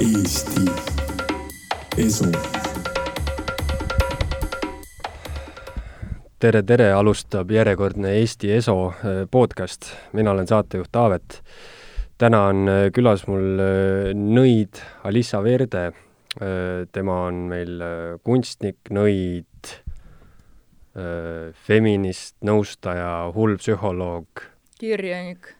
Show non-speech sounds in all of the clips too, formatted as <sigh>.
Eesti Esu. tere, tere, alustab järjekordne Eesti Eso äh, podcast. mina olen saatejuht Taavet. täna on äh, külas mul äh, nõid Alissa Verde. tema on meil kunstnik, nõid, feminist, nõustaja, hullpsühholoog. kirjanik.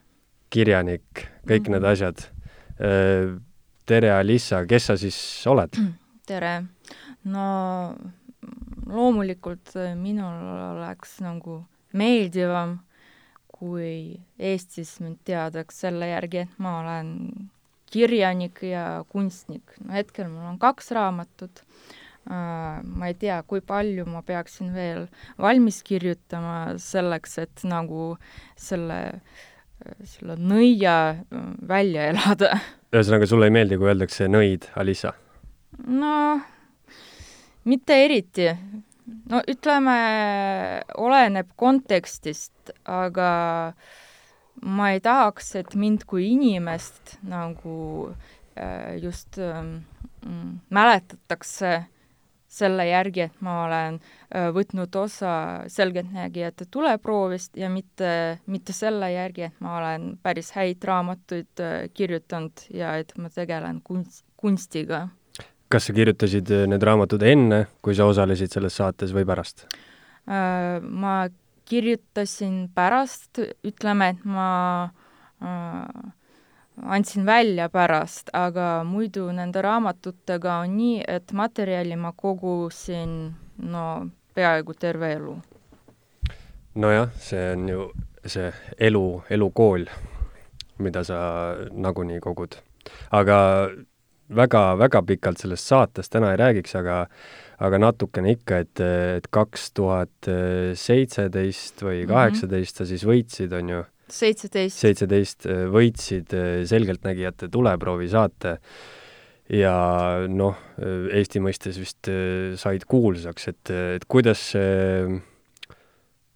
kirjanik, kõik mm -hmm. need asjad tere, Alissa, kes sa siis oled? tere! no loomulikult äh, minul oleks nagu meeldivam, kui Eestis mind teadaks selle järgi, et ma olen kirjanik ja kunstnik. no hetkel mul on kaks raamatut uh,, ma ei tea, kui palju ma peaksin veel valmis kirjutama selleks, et nagu selle, selle nõia välja elada <laughs> ühesõnaga, sulle ei meeldi, kui öeldakse nõid, Alissa? no mitte eriti. no ütleme, oleneb kontekstist, aga ma ei tahaks, et mind kui inimest nagu äh, just ähm, mäletatakse selle järgi, et ma olen äh, võtnud osa selgeltnägijate tuleproovist ja mitte, mitte selle järgi, et ma olen päris häid raamatuid äh, kirjutanud ja et ma tegelen kunst, kunstiga. kas sa kirjutasid äh, need raamatud enne, kui sa osalesid selles saates või pärast? Ma kirjutasin pärast, ütleme, et ma andsin välja pärast, aga muidu nende raamatutega on nii, et materjali ma kogusin no peaaegu terve elu. nojah, see on ju see elu, elukool, mida sa nagunii kogud. aga väga-väga pikalt sellest saatest täna ei räägiks, aga aga natukene ikka, et, et kaks tuhat seitseteist või mhm. kaheksateist sa siis võitsid, on ju seitseteist. seitseteist äh, võitsid äh, Selgeltnägijate tuleproovi saate ja noh, äh, Eesti mõistes vist said kuulsaks, et, et kuidas see,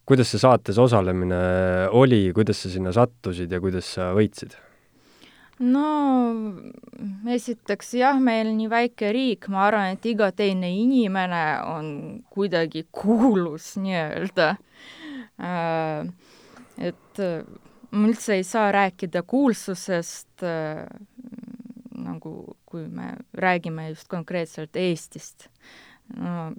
kuidas see saates osalemine oli, kuidas sa sinna sattusid ja kuidas sa võitsid? no esiteks jah, meil nii väike riik, ma arvan, et iga teine inimene on kuidagi kuulus nii-öelda äh, et ma üldse ei saa rääkida kuulsusest äh, nagu, kui me räägime just konkreetselt Eestist no,.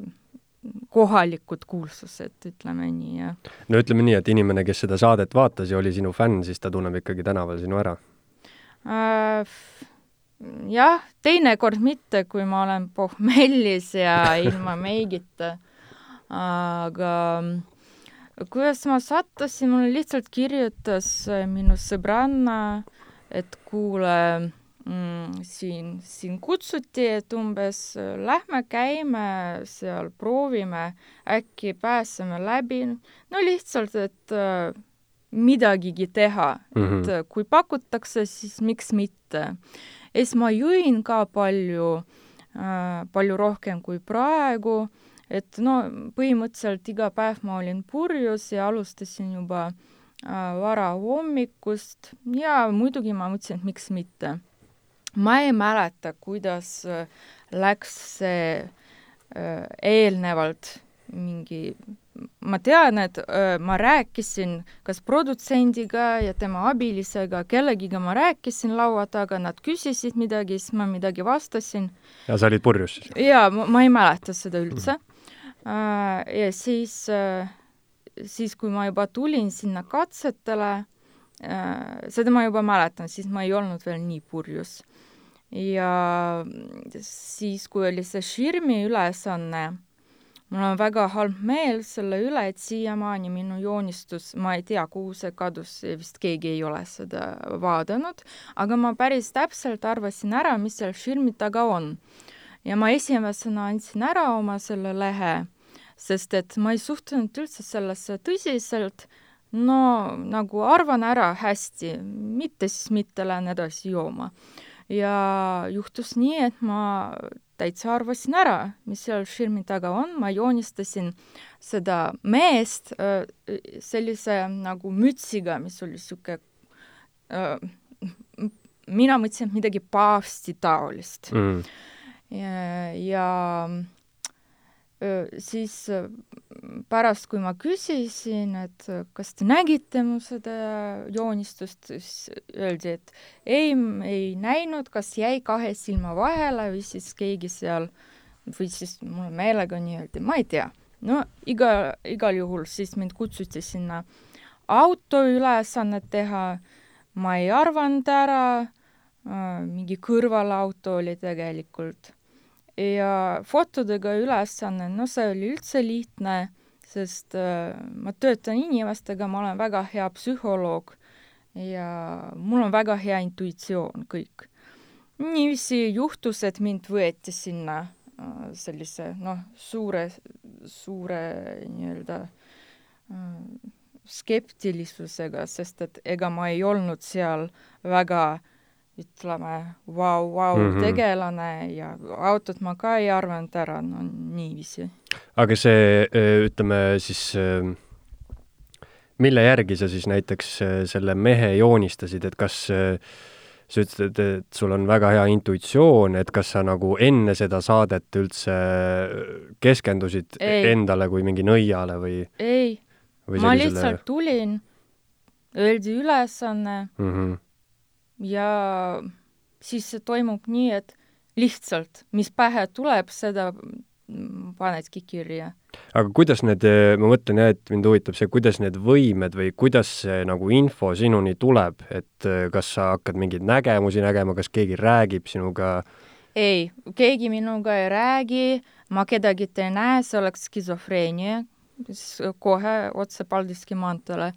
kohalikud kuulsused, ütleme nii, jah. no ütleme nii, et inimene, kes seda saadet vaatas ja oli sinu fänn, siis ta tunneb ikkagi tänaval sinu ära äh,? jah, teinekord mitte, kui ma olen pohmellis ja ilma meigita, aga äh, kuidas ma sattusin, mulle lihtsalt kirjutas äh, minu sõbranna, et kuule mm,, siin, siin kutsuti, et umbes äh, lähme käime seal, proovime, äkki pääseme läbi, no lihtsalt, et äh, midagigi teha mm, -hmm. et mhm. kui pakutakse, siis miks mitte. ja siis ma jõin ka palju äh,, palju rohkem kui praegu äh, et no põhimõtteliselt iga päev ma olin purjus ja alustasin juba äh, vara hommikust ja muidugi ma mõtlesin, et miks mitte. ma ei mäleta, kuidas äh, läks see äh, eelnevalt mingi ma tean, et ma rääkisin kas produtsendiga ja tema abilisega, kellegiga ma rääkisin laua taga, nad küsisid midagi, siis ma midagi vastasin. ja sa olid purjus siis? jaa, ma ei mäleta seda üldse mm. Äh, ja siis, äh, siis kui ma juba tulin sinna katsetele, äh, seda ma juba mäletan, siis ma ei olnud veel nii purjus. ja siis, kui oli see Širmi ülesanne, mul on väga halb meel selle üle, et siiamaani minu joonistus, ma ei tea, kuhu see kadus, vist keegi ei ole seda vaadanud, aga ma päris täpselt arvasin ära, mis seal Širmi taga on. ja ma esimesena andsin ära oma selle lehe sest et ma ei suhtunud üldse sellesse tõsiselt, no nagu arvan ära hästi, mitte siis mitte lähen edasi jooma. ja juhtus nii, et ma täitsa arvasin ära, mis seal širmi taga on, ma joonistasin seda meest äh, sellise nagu mütsiga, mis oli niisugune äh, mina mõtlesin, et midagi paavsti taolist. Mm.. ja, ja siis pärast, kui ma küsisin, et kas te nägite mu seda joonistust, siis öeldi, et ei, ei näinud, kas jäi kahe silma vahele või siis keegi seal või siis mulle meelega nii öeldi, ma ei tea. no iga, igal juhul siis mind kutsuti sinna auto ülesannet teha, ma ei arvanud ära, mingi kõrvalauto oli tegelikult ja fotodega ülesanne, no see oli üldse lihtne, sest äh, ma töötan inimestega, ma olen väga hea psühholoog ja mul on väga hea intuitsioon kõik. niiviisi juhtus, et mind võeti sinna äh, sellise noh, suure, suure nii-öelda äh, skeptilisusega, sest et ega ma ei olnud seal väga äh, ütleme, vau, vau mm -hmm. tegelane ja autot ma ka ei arvanud ära, no niiviisi. aga see, ütleme siis, mille järgi sa siis näiteks selle mehe joonistasid, et kas sa ütlesid, et sul on väga hea intuitsioon, et kas sa nagu enne seda saadet üldse keskendusid ei. endale kui mingi nõiale või? ei, ma lihtsalt tulin, öeldi ülesanne mm, -hmm ja siis see toimub nii, et lihtsalt, mis pähe tuleb, seda panedki kirja. aga kuidas need, ma mõtlen jah, et mind huvitab see, kuidas need võimed või kuidas see nagu info sinuni tuleb, et kas sa hakkad mingeid nägemusi nägema, kas keegi räägib sinuga? ei, keegi minuga ei räägi, ma kedagi ei näe, see oleks skisofreenia, siis kohe otse Paldiski maanteele.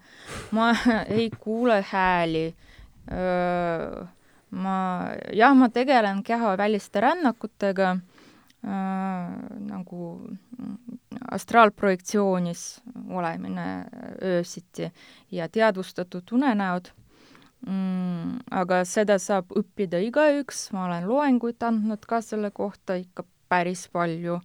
ma <laughs> ei kuule hääli ma, jah, ma tegelen kehaväliste rännakutega nagu astraalprojektsioonis olemine öösiti ja teadvustatud unenäod mm,. aga seda saab õppida igaüks, ma olen loenguid andnud ka selle kohta ikka päris palju.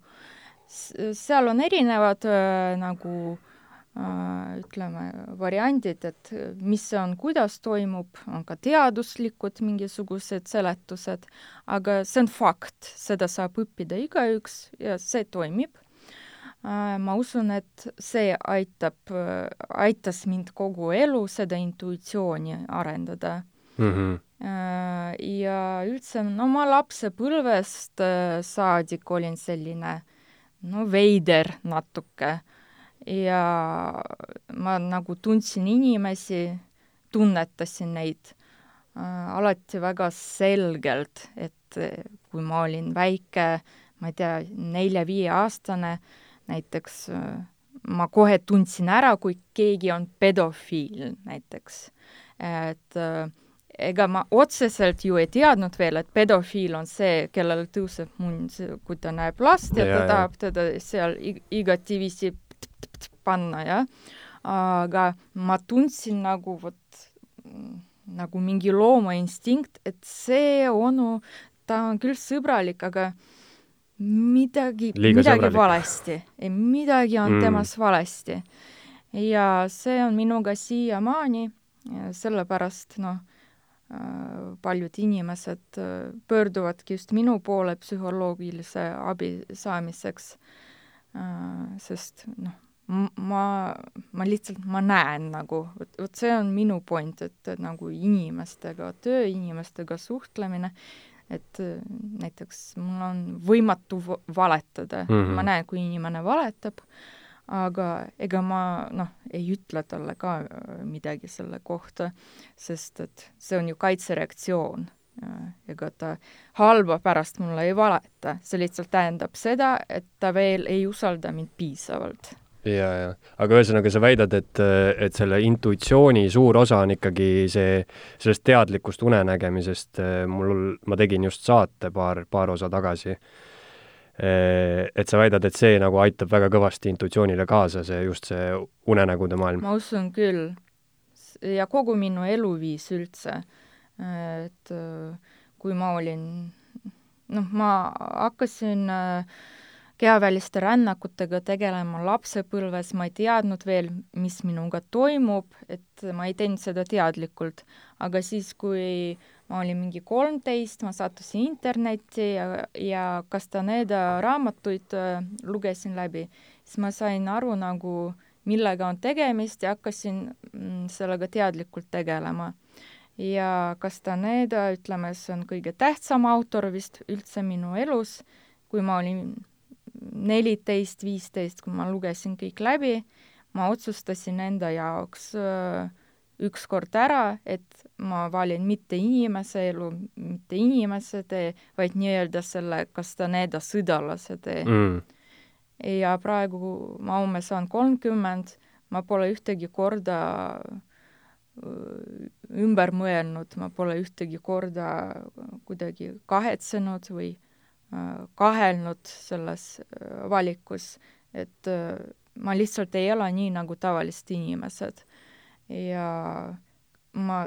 seal on erinevad äh, nagu Äh, ütleme, variandid, et mis see on, kuidas toimub, on ka teaduslikud mingisugused seletused, aga see on fakt, seda saab õppida igaüks ja see toimib. Äh, ma usun, et see aitab, aitas mind kogu elu seda intuitsiooni arendada mm. -hmm ja üldse, no ma lapsepõlvest saadik olin selline no veider natuke ja ma nagu tundsin inimesi, tunnetasin neid äh, alati väga selgelt, et äh, kui ma olin väike, ma ei tea, nelja-viieaastane, näiteks äh, ma kohe tundsin ära, kui keegi on pedofiil näiteks. et äh, ega ma otseselt ju ei teadnud veel, et pedofiil on see, kellel tõuseb mund, kui ta näeb last ja, ja ta tahab teda seal igativiisi panna, jah. aga ma tundsin nagu vot, nagu mingi loomainstinkt, et see onu, ta on küll sõbralik, aga midagi, midagi sõbralik. valesti, midagi on mm. temas valesti. ja see on minuga siiamaani, sellepärast noh, paljud inimesed pöörduvadki just minu poole psühholoogilise abi saamiseks, sest noh, ma, ma lihtsalt, ma näen nagu, vot, vot see on minu point, et nagu inimestega töö, inimestega suhtlemine, et äh, näiteks mul on võimatu valetada mm, -hmm. ma näen, kui inimene valetab, aga ega ma noh, ei ütle talle ka äh, midagi selle kohta, sest et see on ju kaitsereaktsioon ega ta halba pärast mulle ei valeta, see lihtsalt tähendab seda, et ta veel ei usalda mind piisavalt ja, ja, aga ühesõnaga sa väidad, et, et selle intuitsiooni suur osa on ikkagi see, sellest teadlikust unenägemisest, mul, ma tegin just saate paar, paar osa tagasi. et sa väidad, et see nagu aitab väga kõvasti intuitsioonile kaasa, see just see unenägude maailm? ma usun küll. ja kogu minu eluviis üldse. Et kui ma olin, noh, ma hakkasin äh, kehaväliste rännakutega tegelema lapsepõlves, ma ei teadnud veel, mis minuga toimub, et ma ei teinud seda teadlikult. aga siis, kui ma olin mingi kolmteist, ma sattusin internetti ja, ja Castaneda raamatuid äh, lugesin läbi, siis ma sain aru nagu, millega on tegemist ja hakkasin mm, sellega teadlikult tegelema ja Castaneda, ütleme, see on kõige tähtsam autor vist üldse minu elus, kui ma olin neliteist, viisteist, kui ma lugesin kõik läbi, ma otsustasin enda jaoks äh, ükskord ära, et ma valin mitte inimese elu, mitte inimese tee, vaid nii-öelda selle Castaneda sõdalase tee. Mm.. ja praegu ma homme saan kolmkümmend, ma pole ühtegi korda äh, ümber mõelnud, ma pole ühtegi korda kuidagi kahetsenud või kahelnud selles valikus, et ma lihtsalt ei ela nii nagu tavalised inimesed. ja ma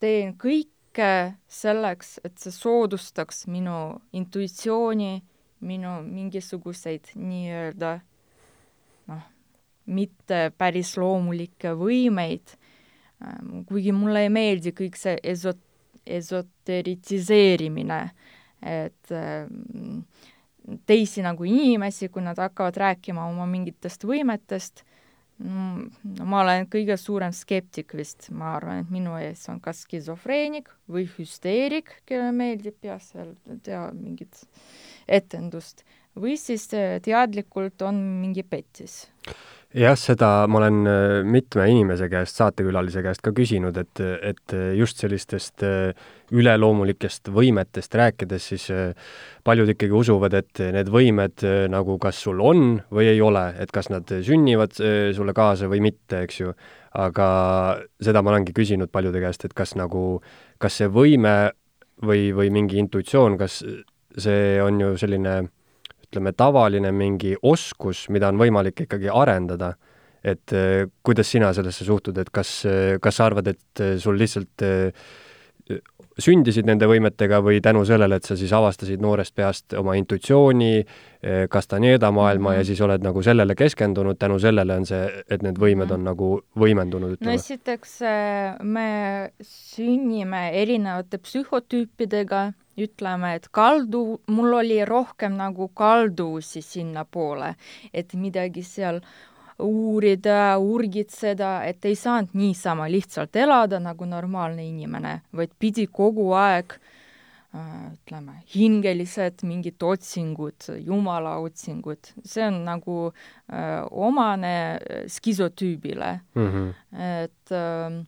teen kõike selleks, et see soodustaks minu intuitsiooni, minu mingisuguseid nii-öelda noh, mitte päris loomulikke võimeid kuigi mulle ei meeldi kõik see esot-, esoteritiseerimine, et ähm, teisi nagu inimesi, kui nad hakkavad rääkima oma mingitest võimetest, no ma olen kõige suurem skeptik vist, ma arvan, et minu ees on kas skisofreenik või hüsteerik, kellele meeldib jah, seal teha mingit etendust, või siis äh, teadlikult on mingi petis jah, seda ma olen äh, mitme inimese käest, saatekülalise käest ka küsinud, et, et just sellistest äh, üleloomulikest võimetest rääkides, siis äh, paljud ikkagi usuvad, et need võimed nagu kas sul on või ei ole, et kas nad sünnivad sulle kaasa või mitte, eks ju. aga seda ma olengi küsinud paljude käest, et kas nagu, kas see võime või, või mingi intuitsioon, kas see on ju selline ütleme, tavaline mingi oskus, mida on võimalik ikkagi arendada, et äh, kuidas sina sellesse suhtud, et kas, äh, kas sa arvad, et äh, sul lihtsalt sündisid nende võimetega või tänu sellele, et sa siis avastasid noorest peast oma intuitsiooni, Castaneda maailma mm -hmm. ja siis oled nagu sellele keskendunud, tänu sellele on see, et need võimed on -hmm. nagu võimendunud, ütleme? no esiteks me sünnime erinevate psühhotüüpidega ütleme, et kaldu, mul oli rohkem nagu kalduvusi sinnapoole, et midagi seal uurida, urgitseda, et ei saanud niisama lihtsalt elada nagu normaalne inimene, vaid pidi kogu aeg äh, ütleme, hingelised mingid otsingud, jumala otsingud, see on nagu öö, äh, omane skisotüübile mm. -hmm. et öö, ähm,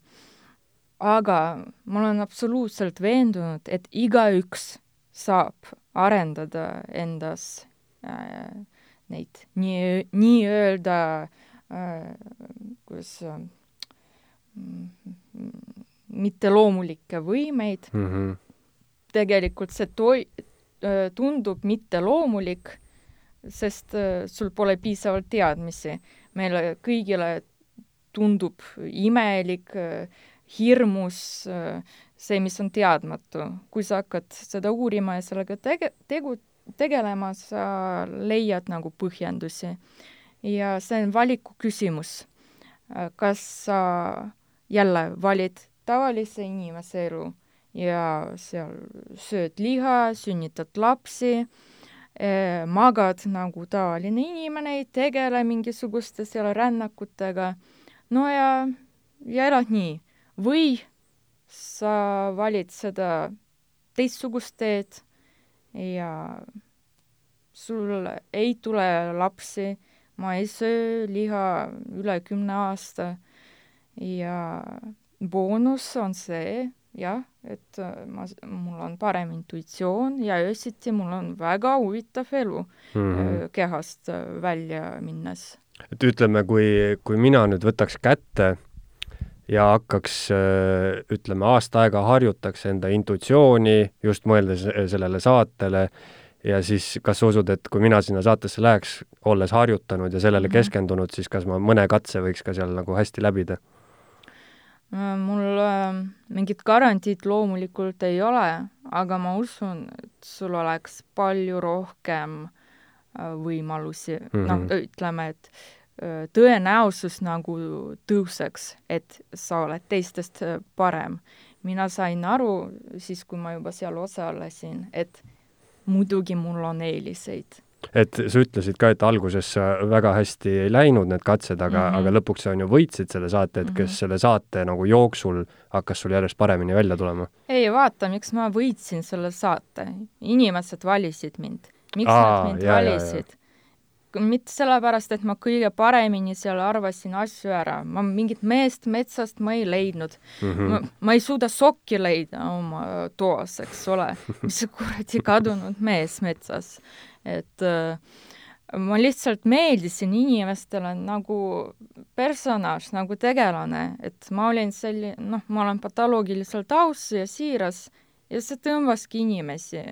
aga ma olen absoluutselt veendunud, et igaüks saab arendada endas äh, neid nii, nii-öelda äh, kuidas äh, mitteloomulikke võimeid mm. -hmm. tegelikult see toi-, äh, tundub mitteloomulik, sest äh, sul pole piisavalt teadmisi. meile kõigile tundub imelik äh, hirmus, see, mis on teadmatu. kui sa hakkad seda uurima ja sellega tege-, tegu-, tegelema, sa leiad nagu põhjendusi. ja see on valiku küsimus. kas sa jälle valid tavalise inimese elu ja seal sööd liha, sünnitad lapsi, magad nagu tavaline inimene, ei tegele mingisuguste seal rännakutega, no ja, ja elad nii või sa valid seda teistsugust teed ja sul ei tule lapsi, ma ei söö liha üle kümne aasta ja boonus on see, jah, et ma, mul on parem intuitsioon ja öösiti mul on väga huvitav elu mm -hmm. kehast välja minnes. et ütleme, kui, kui mina nüüd võtaks kätte ja hakkaks, äh, ütleme, aasta aega harjutaks enda intuitsiooni, just mõeldes äh, sellele saatele, ja siis kas sa usud, et kui mina sinna saatesse läheks, olles harjutanud ja sellele -hmm. keskendunud, siis kas ma mõne katse võiks ka seal nagu hästi läbida? Äh, mul mingit garantiid loomulikult ei ole, aga ma usun, et sul oleks palju rohkem võimalusi mm, Mhm. -hmm. noh, ütleme, et tõenäosus nagu tõuseks, et sa oled teistest öö, parem. mina sain aru siis, kui ma juba seal osalesin, et muidugi mul on eeliseid et sa ütlesid ka, et alguses väga hästi ei läinud need katsed, aga mm. -hmm. aga lõpuks sa on ju võitsid selle saate, et kes Mhm. selle saate nagu jooksul hakkas sul järjest paremini välja tulema. ei vaata, miks ma võitsin selle saate, inimesed valisid mind. miks Aa, nad mind ja, ja, ja. valisid? Mitte sellepärast, et ma kõige paremini seal arvasin asju ära, ma mingit meest metsast ma ei leidnud Mm mm.. ma, ma ei suuda sokki leida oma toas, eks ole, mis kuradi kadunud mees metsas, et äh, ma lihtsalt meeldisin inimestele nagu personaaž, nagu tegelane, et ma olin selline, noh, ma olen patoloogiliselt aus ja siiras ja see tõmbaski inimesi.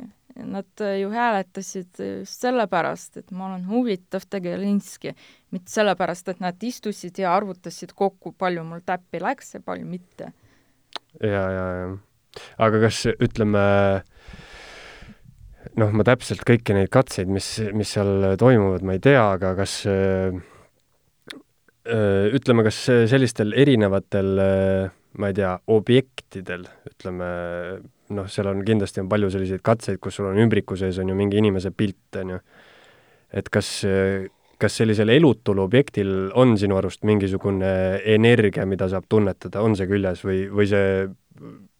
Nad äh, ju hääletasid just sellepärast, et ma olen huvitav tegelinski, mitte sellepärast, et nad istusid ja arvutasid kokku, palju mul täppi läks ja palju mitte. ja, ja, ja. aga kas ütleme, noh, ma täpselt kõiki neid katseid, mis, mis seal toimuvad, ma ei tea, aga kas öö, öö, ütleme, kas sellistel erinevatel, ma ei tea, objektidel, ütleme noh, seal on kindlasti on palju selliseid katseid, kus sul on ümbriku sees on ju mingi inimese pilt, on ju. et kas, kas sellisel elutul objektil on sinu arust mingisugune energia, mida saab tunnetada, on see küljes või, või see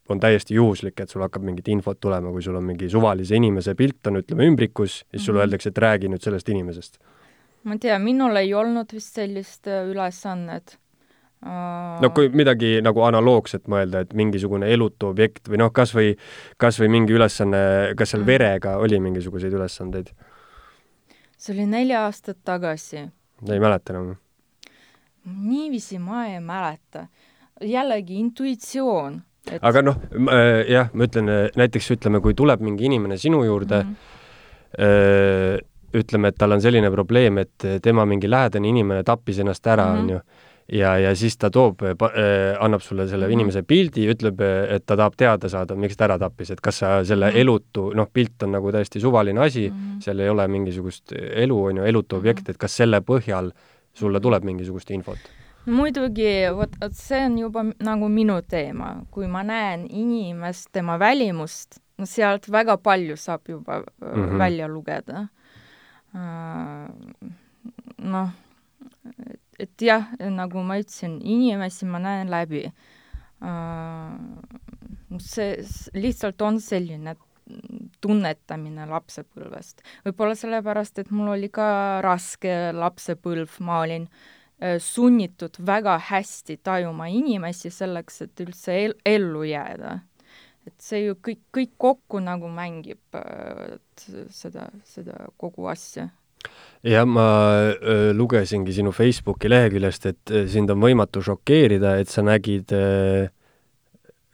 on täiesti juhuslik, et sul hakkab mingit infot tulema, kui sul on mingi suvalise inimese pilt on, ütleme, ümbrikus, siis sulle Mhm. öeldakse, et räägi nüüd sellest inimesest. ma ei tea, minul ei olnud vist sellist äh, ülesannet. No kui midagi nagu analoogset mõelda, et mingisugune elutu objekt või noh, kas või, kas või mingi ülesanne, kas seal Mhm. verega oli mingisuguseid ülesandeid? see oli neli aastat tagasi. ei mäleta enam. niiviisi ma ei mäleta. jällegi intuitsioon. aga noh, jah, ma ütlen, näiteks ütleme, kui tuleb mingi inimene sinu juurde Mhm. öö, ütleme, et tal on selline probleem, et tema mingi lähedane inimene tappis ennast ära, Mhm. onju, ja, ja siis ta toob, annab sulle selle Mhm. inimese pildi, ütleb, et ta tahab teada saada, miks ta ära tappis, et kas sa selle Mhm. elutu, noh, pilt on nagu täiesti suvaline asi, Mhm. seal ei ole mingisugust elu, on ju, elutu Mhm. objekt, et kas selle põhjal sulle tuleb mingisugust infot? muidugi, vot, see on juba nagu minu teema, kui ma näen inimest, tema välimust, no sealt väga palju saab juba mm Mhm. -hmm. välja lugeda. noh, et jah, nagu ma ütlesin, inimesi ma näen läbi. see s- lihtsalt on selline tunnetamine lapsepõlvest. võib-olla sellepärast, et mul oli ka raske lapsepõlv, ma olin äh, sunnitud väga hästi tajuma inimesi selleks, et üldse el ellu jääda. et see ju kõik, kõik kokku nagu mängib et seda, seda kogu asja. jah, ma öö, lugesingi sinu Facebooki leheküljest, et sind on võimatu šokeerida, et sa nägid,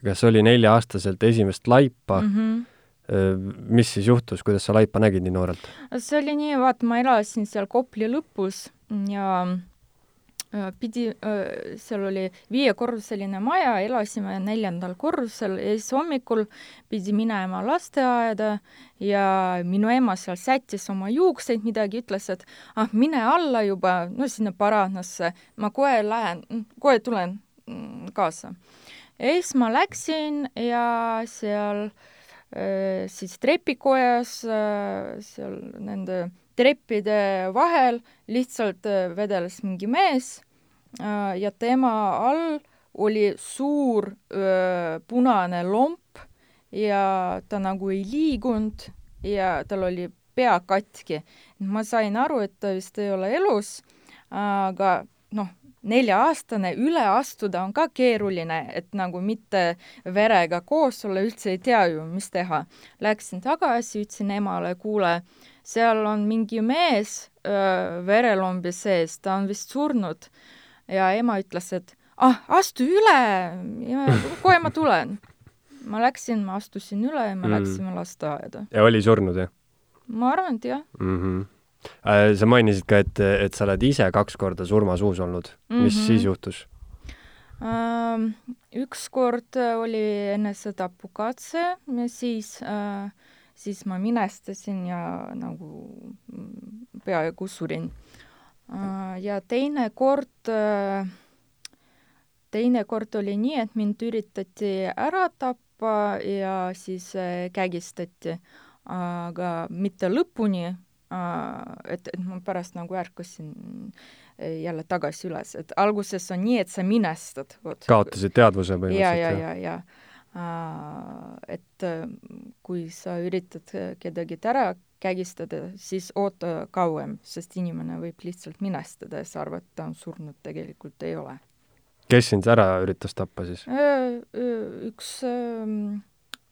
kas oli nelja-aastaselt esimest laipa Mm mm, -hmm. mis siis juhtus, kuidas sa laipa nägid nii noorelt? see oli nii, vaata, ma elasin seal Kopli lõpus ja pidi, seal oli viiekorruseline maja, elasime neljandal korrusel ja siis hommikul pidi minema lasteaeda ja minu ema seal sättis oma juukseid midagi, ütles, et ah, mine alla juba, no sinna paranasse, ma kohe lähen, kohe tulen mm, kaasa. ja siis ma läksin ja seal äh, siis trepikojas äh, seal nende treppide vahel lihtsalt äh, vedeles mingi mees äh, ja tema all oli suur öö, punane lomp ja ta nagu ei liigunud ja tal oli pea katki. ma sain aru, et ta vist ei ole elus, aga noh, nelja-aastane üle astuda on ka keeruline, et nagu mitte verega koos olla, üldse ei tea ju, mis teha. Läksin tagasi, ütlesin emale, kuule, seal on mingi mees verelombi sees, ta on vist surnud. ja ema ütles, et ah, astu üle, kohe ma tulen. ma läksin, ma astusin üle ja me Mm. läksime lasteaeda. ja oli surnud, jah ma arvan, et jah mm? -hmm. sa mainisid ka, et, et sa oled ise kaks korda surmasuus olnud mm. -hmm. mis Mhm. siis juhtus? Ükskord oli enesetapukatse siis äh, siis ma minestasin ja nagu mm, peaaegu surin. ja teine kord, teine kord oli nii, et mind üritati ära tappa ja siis kägistati, aga mitte lõpuni, et, et ma pärast nagu ärkasin jälle tagasi üles, et alguses on nii, et sa minestad. kaotasid teadvuse põhimõtteliselt? ja, ja, ja, ja et kui sa üritad kedagi ära kägistada, siis oota kauem, sest inimene võib lihtsalt minestada ja sa arvad, et ta on surnud, tegelikult ei ole. kes sind ära üritas tappa siis? üks,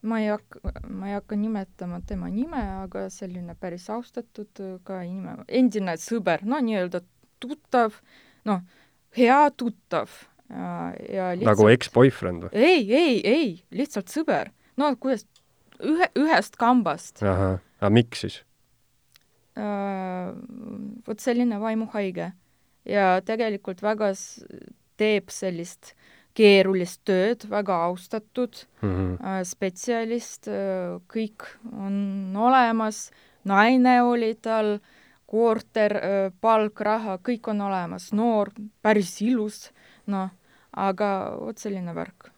ma ei hakka, ma ei hakka nimetama tema nime, aga selline päris austatud ka inimene, endine sõber, no nii-öelda tuttav, noh, hea tuttav lihtsalt... nagu eks-boyfriend või? ei, ei, ei, lihtsalt sõber. no kuidas, ühe, ühest kambast. ahah, aga miks siis uh,? vot selline vaimuhaige ja tegelikult väga teeb sellist keerulist tööd, väga austatud mm -hmm. uh, spetsialist uh,, kõik on olemas, naine oli tal korter, palk, raha, kõik on olemas, noor, päris ilus, noh, aga vot selline värk.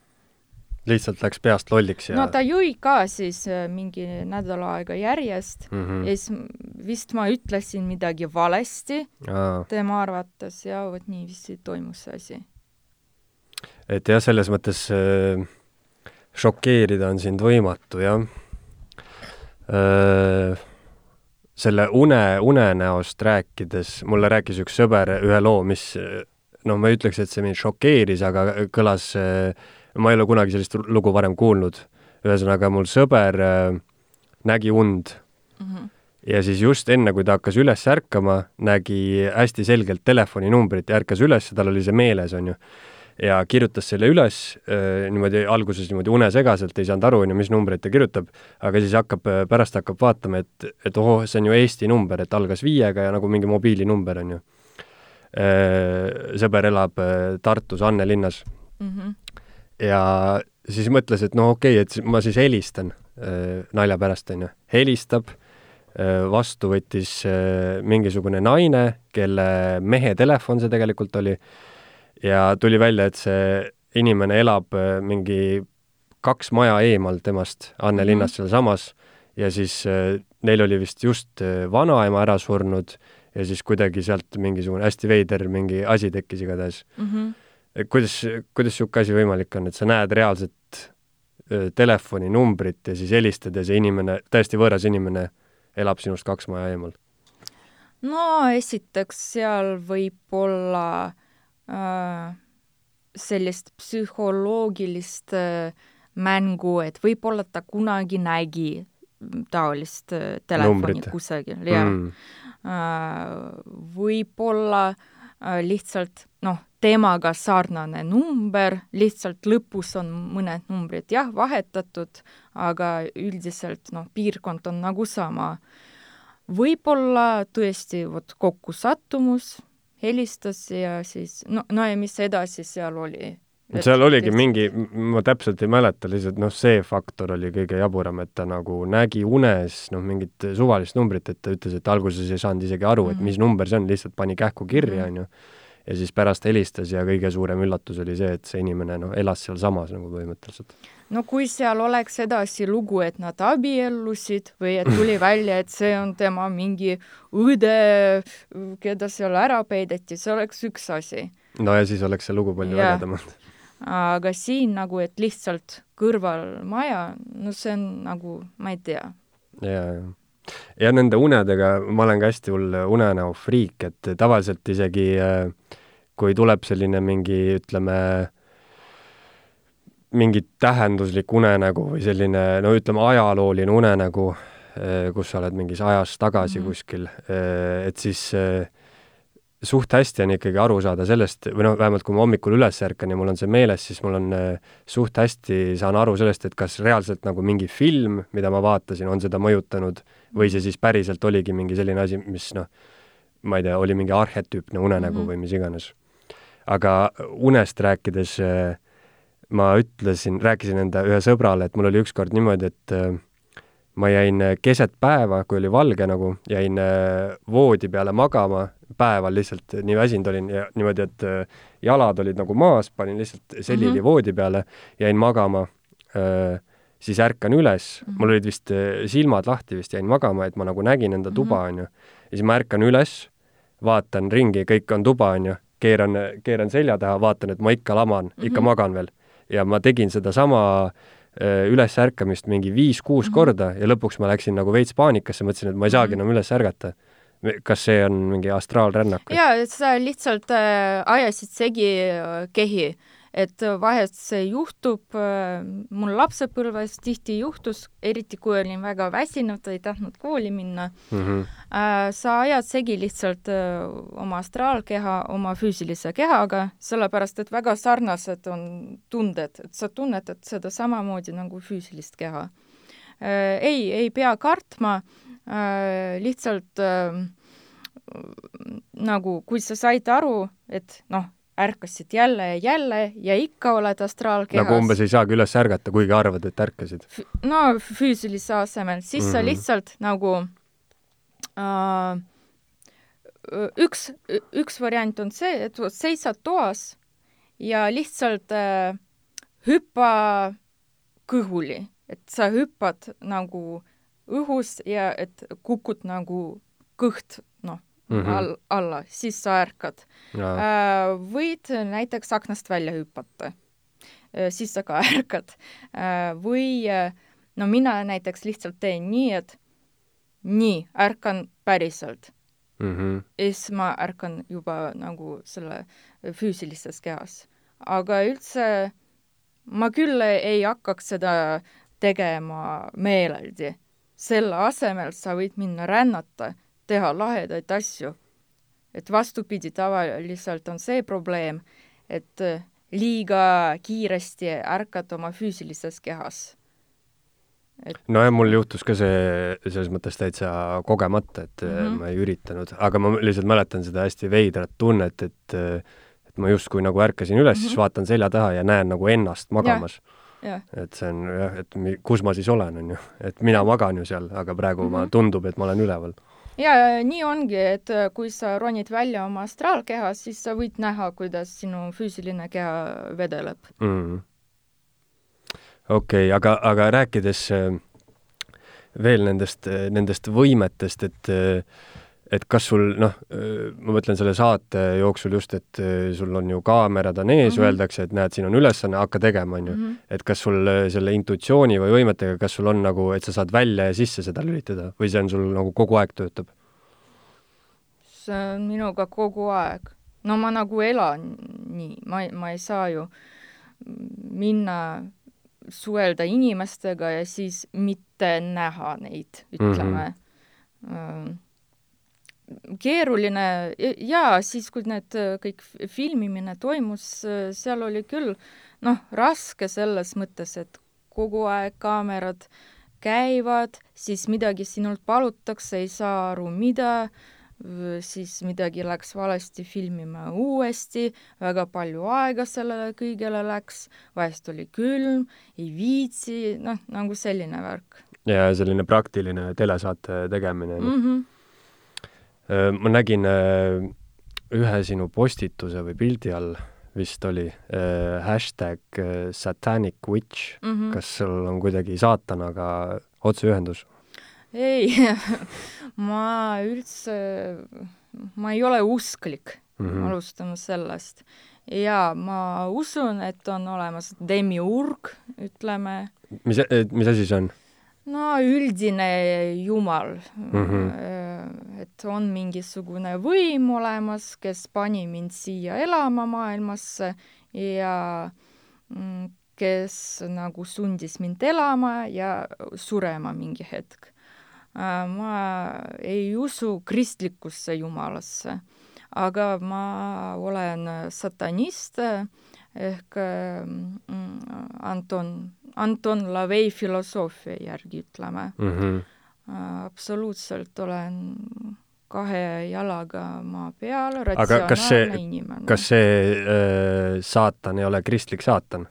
lihtsalt läks peast lolliks ja no ta jõi ka siis mingi nädal aega järjest mm -hmm. ja siis vist ma ütlesin midagi valesti Aa. tema arvates ja vot niiviisi toimus see asi. et jah, selles mõttes äh, šokeerida on sind võimatu, jah äh, selle une, unenäost rääkides, mulle rääkis üks sõber ühe loo, mis noh, ma ei ütleks, et see mind šokeeris, aga kõlas, ma ei ole kunagi sellist lugu varem kuulnud. ühesõnaga, mul sõber äh, nägi und mm. -hmm. ja siis just enne, kui ta hakkas üles ärkama, nägi hästi selgelt telefoninumbrit ja ärkas üles, tal oli see meeles, on ju ja kirjutas selle üles äh, niimoodi alguses niimoodi unesegaselt, ei saanud aru, on ju, mis numbreid ta kirjutab, aga siis hakkab, äh, pärast hakkab vaatama, et, et ohoh, see on ju Eesti number, et algas viiega ja nagu mingi mobiilinumber, on ju. Äh, sõber elab Tartus Anne linnas mm. -hmm. ja siis mõtles, et no okei okay,, et ma siis helistan nalja pärast, on ju. helistab, vastu võttis mingisugune naine, kelle mehe telefon see tegelikult oli ja tuli välja, et see inimene elab äh, mingi kaks maja eemal temast, Anne mm -hmm. sealsamas, ja siis äh, neil oli vist just äh, vanaema ära surnud ja siis kuidagi sealt mingisugune hästi veider mingi asi tekkis igatahes mm. -hmm. kuidas, kuidas niisugune asi võimalik on, et sa näed reaalset telefoninumbrit ja siis helistad ja see inimene, täiesti võõras inimene elab sinust kaks maja eemal? no esiteks seal võib olla Äh, sellist psühholoogilist äh, mängu, et võib-olla ta kunagi nägi taolist äh, telefoni Numbrit. kusagil, jah mm.. Võib-olla lihtsalt noh, temaga sarnane number, lihtsalt lõpus on mõned numbrid jah, vahetatud, aga üldiselt noh, piirkond on nagu sama. võib-olla tõesti vot kokkusattumus helistas ja siis no, no ja mis edasi seal oli? Seal oligi lihtsalt... mingi, ma täpselt ei mäleta, lihtsalt noh, see faktor oli kõige jaburam, et ta nagu nägi unes noh, mingit suvalist numbrit, et ta ütles, et alguses ei saanud isegi aru et mhm. mis number see on, lihtsalt pani kähku kirja, mhm. on ju. ja siis pärast helistas ja kõige suurem üllatus oli see, et see inimene noh, elas sealsamas nagu põhimõtteliselt no kui seal oleks edasi lugu, et nad abiellusid või et tuli <laughs> välja, et see on tema mingi õde, keda seal ära peideti, see oleks üks asi. no ja siis oleks see lugu palju ägedam olnud. Aga siin nagu, et lihtsalt kõrval maja, no see on nagu, ma ei tea. ja, ja. ja nende unedega, ma olen ka hästi hull unenäofriik, et tavaliselt isegi äh, kui tuleb selline mingi, ütleme, mingi tähenduslik unenägu või selline, no ütleme, ajalooline unenägu, eh, kus sa oled mingis ajas tagasi mm -hmm. kuskil, eh, et siis eh, suht hästi on ikkagi aru saada sellest, või noh, vähemalt kui ma hommikul üles ärkan ja mul on see meeles, siis mul on suht hästi, saan aru sellest, et kas reaalselt nagu mingi film, mida ma vaatasin, on seda mõjutanud või see siis päriselt oligi mingi selline asi, mis noh, ma ei tea, oli mingi arhetüüpne unenägu mm -hmm. või mis iganes. aga unest rääkides äh, ma ütlesin, rääkisin enda ühe sõbrale, et mul oli ükskord niimoodi, et ma jäin äh, keset päeva, kui oli valge nagu, jäin äh, voodi peale magama, päeval lihtsalt nii väsinud olin ja niimoodi, et äh, jalad olid nagu maas, panin lihtsalt selili mm -hmm. voodi peale, jäin magama, siis ärkan üles mm, -hmm. mul olid vist silmad lahti vist, jäin magama, et ma nagu nägin enda tuba, mhm. onju. ja siis ma ärkan üles, vaatan ringi, kõik on tuba, onju, keeran, keeran selja taha, vaatan, et ma ikka laman mm, -hmm. ikka mhm. magan veel. ja ma tegin sedasama äh, Äh, ülesärkamist mingi viis-kuus -hmm. korda ja lõpuks ma läksin nagu veits paanikasse, mõtlesin, et ma ei saagi -hmm. enam üles ärgata. kas see on mingi astraalrännak? jaa, sa lihtsalt äh, ajasid segi äh, kehi äh, et vahest see juhtub, äh, mul lapsepõlves tihti juhtus, eriti kui olin väga väsinud, ei tahtnud kooli minna mm. -hmm. sa ajad segi lihtsalt äh, oma astraalkeha oma füüsilise kehaga, sellepärast et väga sarnased on tunded, et sa tunnetad seda samamoodi nagu füüsilist keha. ei, ei pea kartma, lihtsalt nagu kui sa said aru, et noh, ärkasid jälle ja jälle ja ikka oled astraalkehas. nagu umbes ei saagi üles ärgata, kuigi arvad, et ärkasid? no füüsilise asemel, siis mm -hmm. sa mhm. lihtsalt nagu äh, üks, üks variant on see, et seisad toas ja lihtsalt äh, hüppa kõhuli, et sa hüppad nagu õhus ja et kukud nagu kõht, mm -hmm. all, alla, siis sa ärkad. Äh, võid näiteks aknast välja hüpata, äh, siis sa ka <laughs> ärkad. Äh, või no mina näiteks lihtsalt teen nii, et nii, ärkan päriselt mm. -hmm. ja siis ma ärkan juba nagu selle füüsilises kehas. aga üldse ma küll ei hakkaks seda tegema meeleldi. selle asemel sa võid minna rännata teha lahedaid asju. et vastupidi, tavaliselt on see probleem, et äh, liiga kiiresti ärkad oma füüsilises kehas et nojah, mul juhtus ka see selles mõttes täitsa kogemata, et mm -hmm. ma ei üritanud, aga ma lihtsalt mäletan seda hästi veidrat tunnet, et et ma justkui nagu ärkasin üles mm, -hmm. siis mhm. vaatan selja taha ja näen nagu ennast magamas. et see on jah, et mi, kus ma siis olen, on ju. et mina magan ju seal, aga praegu mm -hmm. ma, tundub, et ma olen üleval ja nii ongi, et äh, kui sa ronid välja oma astraalkehas, siis sa võid näha, kuidas sinu füüsiline keha vedeleb. Mm.. okei okay,, aga, aga rääkides äh, veel nendest, äh, nendest võimetest, et et kas sul noh, ma mõtlen selle saate jooksul just, et sul on ju kaamerad on ees mm, -hmm. öeldakse, et näed, siin on ülesanne, hakka tegema, on ju. Mhm. et kas sul selle intuitsiooni või võimetega, kas sul on nagu, et sa saad välja ja sisse seda lülitada või see on sul nagu kogu aeg töötab? see on minuga kogu aeg. no ma nagu elan nii, ma, ma ei saa ju minna suhelda inimestega ja siis mitte näha neid, ütleme mm. -hmm keeruline jaa, siis kui need äh, kõik filmimine toimus, äh, seal oli küll noh, raske selles mõttes, et kogu aeg kaamerad käivad, siis midagi sinult palutakse, ei saa aru, mida, siis midagi läks valesti, filmime uuesti, väga palju aega sellele kõigele läks, vahest oli külm, ei viitsi, noh, nagu selline värk. ja selline praktiline telesaate tegemine mm. -hmm ma nägin äh, ühe sinu postituse või pildi all vist oli äh, hashtag satanic witch mm. -hmm. kas sul on kuidagi saatanaga otseühendus? ei <laughs> ma üldse, ma ei ole usklik mm, -hmm. alustame sellest. ja ma usun, et on olemas demiurg, ütleme. mis, mis asi see on? No üldine jumal mm. -hmm. et on mingisugune võim olemas, kes pani mind siia elama maailmasse ja mm, kes nagu sundis mind elama ja surema mingi hetk. Äh, ma ei usu kristlikusse jumalasse, aga ma olen satanist ehk mm, Anton Anton Lavey filosoofia järgi, ütleme mm. -hmm. absoluutselt olen kahe jalaga maa peal, ratsionaalne inimene. kas see äh, saatan ei ole kristlik saatan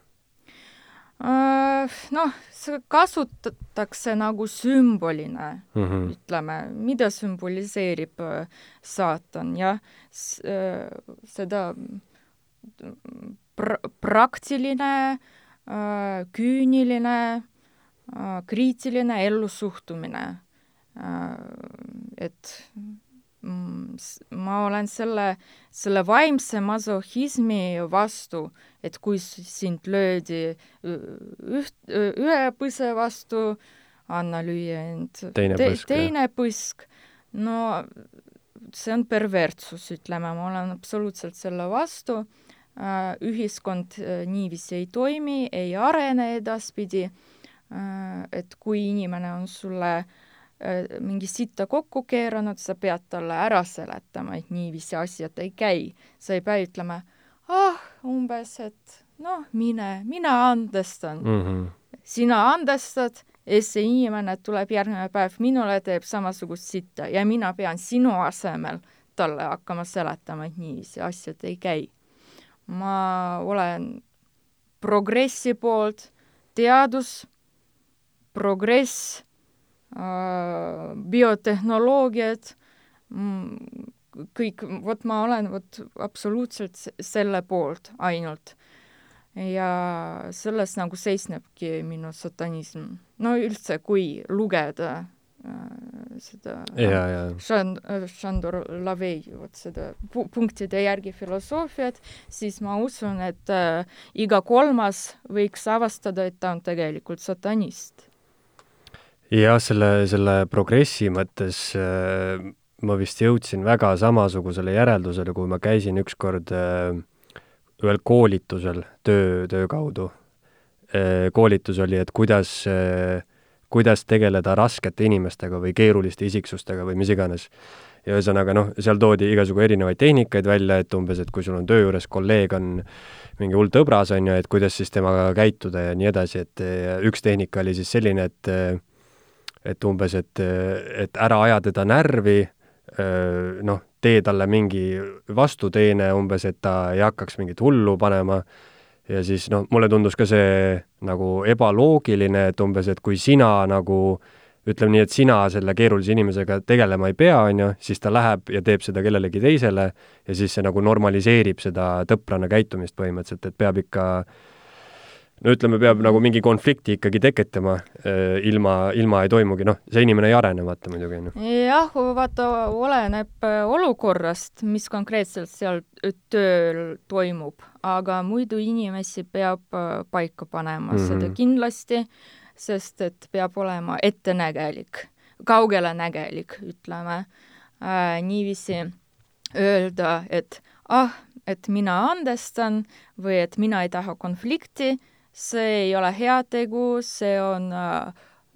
äh,? Noh, seda kasutatakse nagu sümbolina mm, -hmm. ütleme, mida sümboliseerib äh, saatan, jah, äh, seda pra-, praktiline, äh, küüniline, kriitiline ellusuhtumine. et Mm, ma olen selle, selle vaimse masohhismi vastu, et kui sind löödi üht, ühe põse vastu, anna lüüa end teine te, põsk, teine põsk. no see on perverssus, ütleme, ma olen absoluutselt selle vastu. Äh, ühiskond äh, niiviisi ei toimi, ei arene edaspidi. Äh, et kui inimene on sulle mingi sitta kokku keeranud, sa pead talle ära seletama, et niiviisi asjad ei käi. sa ei pea ütlema, ah, umbes, et noh, mine, mina andestan mm. -hmm. sina andestad ja see inimene tuleb järgmine päev minule, teeb samasugust sitta ja mina pean sinu asemel talle hakkama seletama, et niiviisi asjad ei käi. Ma olen progressi poolt, teadus, progress Äh, biotehnoloogiad, mm, kõik, vot ma olen vot absoluutselt selle poolt ainult. ja selles nagu seisnebki minu satanism. no üldse, kui lugeda äh, seda ja, ja. Šand-, Šandor Lavei vot seda pu-, punktide järgi filosoofiat, siis ma usun, et äh, iga kolmas võiks avastada, et ta on tegelikult satanist jah, selle, selle progressi mõttes äh, ma vist jõudsin väga samasugusele järeldusele, kui ma käisin ükskord äh, ühel koolitusel töö, töö kaudu äh,. koolitus oli, et kuidas äh,, kuidas tegeleda raskete inimestega või keeruliste isiksustega või mis iganes. ja ühesõnaga noh, seal toodi igasugu erinevaid tehnikaid välja, et umbes, et kui sul on töö juures kolleeg on mingi hull tõbras, on ju, et kuidas siis temaga käituda ja nii edasi, et üks tehnika oli siis selline, et et umbes, et, et ära aja teda närvi, noh, tee talle mingi vastuteene umbes, et ta ei hakkaks mingit hullu panema ja siis noh, mulle tundus ka see nagu ebaloogiline, et umbes, et kui sina nagu ütleme nii, et sina selle keerulise inimesega tegelema ei pea, on ju, siis ta läheb ja teeb seda kellelegi teisele ja siis see nagu normaliseerib seda tõprana käitumist põhimõtteliselt, et peab ikka äh, no ütleme, peab nagu mingi konflikti ikkagi tekitama, äh, ilma, ilma ei toimugi, noh, see inimene ei arene, vaata muidugi, ju. jah, vaata, oleneb äh, olukorrast, mis konkreetselt seal tööl toimub, aga muidu inimesi peab äh, paika panema mm, -hmm. seda kindlasti, sest et peab olema ettenägelik, kaugelenägelik, ütleme äh,, niiviisi öelda, et ah, et mina andestan või et mina ei taha konflikti see ei ole heategu, see on äh,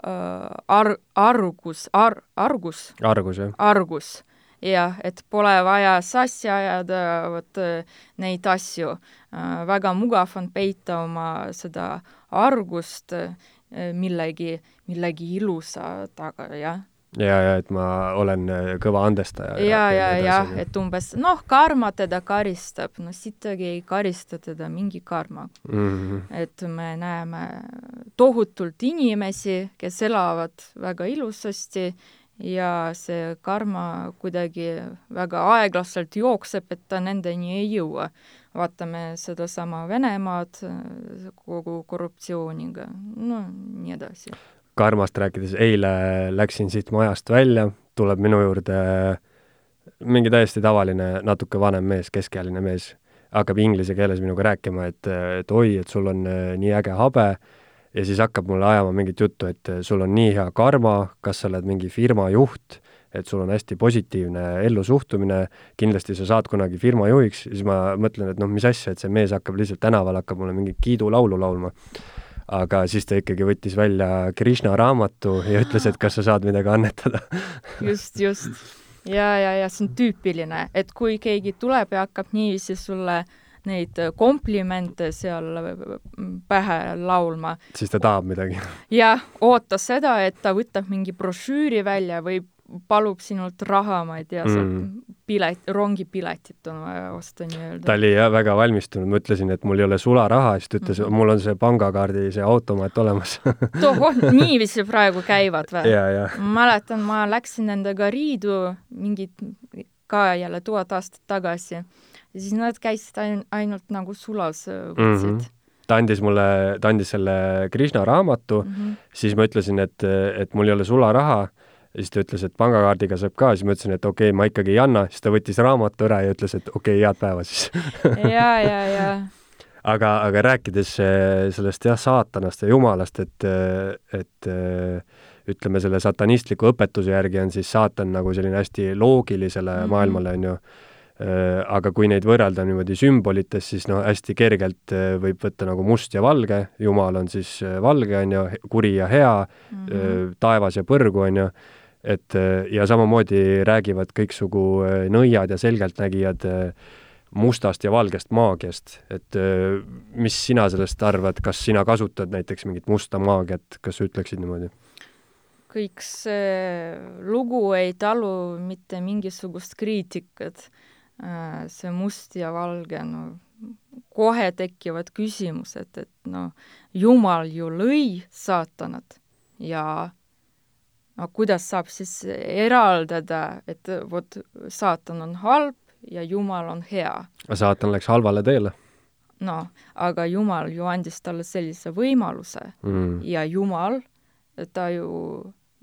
äh, ar-, argus, ar-, argus. argus, jah. argus, jah, et pole vaja sassi ajada vot äh, neid asju äh,. väga mugav on peita oma seda argust äh, millegi, millegi ilusa taga, jah ja, ja et ma olen äh, kõva andestaja. ja, ja, ja, ja, et umbes noh, karma teda karistab, no sittagi ei karista teda mingi karma mm. -hmm. et me näeme tohutult inimesi, kes elavad väga ilusasti ja see karma kuidagi väga aeglaselt jookseb, et ta nendeni ei jõua. vaatame sedasama Venemaad kogu korruptsiooniga, no nii edasi karmast rääkides, eile läksin siit majast välja, tuleb minu juurde mingi täiesti tavaline, natuke vanem mees, keskealine mees, hakkab inglise keeles minuga rääkima, et, et oi, et sul on äh, nii äge habe, ja siis hakkab mulle ajama mingit juttu, et äh, sul on nii hea karma, kas sa oled mingi firma juht, et sul on hästi positiivne ellusuhtumine, kindlasti sa saad kunagi firma juhiks, siis ma mõtlen, et noh, mis asja, et see mees hakkab lihtsalt tänaval, hakkab mulle mingit kiidulaulu laulma aga siis ta ikkagi võttis välja Krishna raamatu ja ütles, et kas sa saad midagi annetada just, just. ja, ja, ja see on tüüpiline, et kui keegi tuleb ja hakkab niiviisi sulle neid komplimente seal pähe laulma. siis ta tahab midagi. jah, oota seda, et ta võtab mingi brošüüri välja või palub sinult raha, ma ei tea Mm. pilet, rongipiletit on vaja osta nii-öelda. ta oli jah väga valmistunud, ma ütlesin, et mul ei ole sularaha, siis ta ütles mm. -hmm. mul on see pangakaardi see automaat olemas <laughs> tohoh, niiviisi praegu käivad või? ma mäletan, ma läksin nendega riidu mingid ka jälle tuhat aastat tagasi ja siis nad käisid ain-, ainult nagu sulas äh, võtsid Mhm. ta andis mulle, ta andis selle Krishna raamatu mm. -hmm. siis ma ütlesin, et, et mul ei ole sularaha, siis ta ütles, et pangakaardiga saab ka, siis ma ütlesin, et okei okay,, ma ikkagi ei anna, siis ta võttis raamatu ära ja ütles, et okei okay,, head päeva siis <laughs> ja, ja, ja aga, aga rääkides eh, sellest jah, saatanast ja jumalast, et, et eh, ütleme, selle satanistliku õpetuse järgi on siis saatan nagu selline hästi loogilisele mm. -hmm. maailmale, on ju. aga kui neid võrrelda niimoodi sümbolites, siis no hästi kergelt võib võtta nagu must ja valge, jumal on siis valge, on ju, kuri ja hea mm, -hmm. taevas ja põrgu, on ju, et eh, ja samamoodi räägivad kõiksugu eh, nõiad ja selgeltnägijad eh, mustast ja valgest maagiast, et mis sina sellest arvad, kas sina kasutad näiteks mingit musta maagiat, kas sa ütleksid niimoodi? kõik see lugu ei talu mitte mingisugust kriitikat. see must ja valge, no kohe tekivad küsimused, et no Jumal ju lõi saatanat ja no kuidas saab siis eraldada, et vot saatan on halb ja Jumal on hea. saatan läks halvale teele noh, aga Jumal ju andis talle sellise võimaluse mm. ja Jumal, ta ju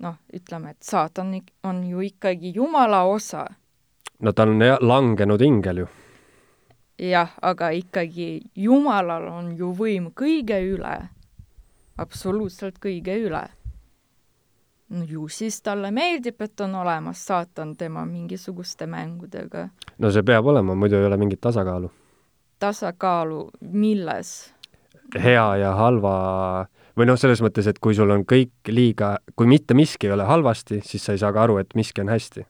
noh, ütleme, et saatan on ju ikkagi Jumala osa. no ta on langenud ingel ju. jah, aga ikkagi Jumalal on ju võim kõige üle, absoluutselt kõige üle. No ju siis talle meeldib, et on olemas saatan tema mingisuguste mängudega. no see peab olema, muidu ei ole mingit tasakaalu. tasakaalu milles? hea ja halva või noh, selles mõttes, et kui sul on kõik liiga, kui mitte miski ei ole halvasti, siis sa ei saa ka aru, et miski on hästi.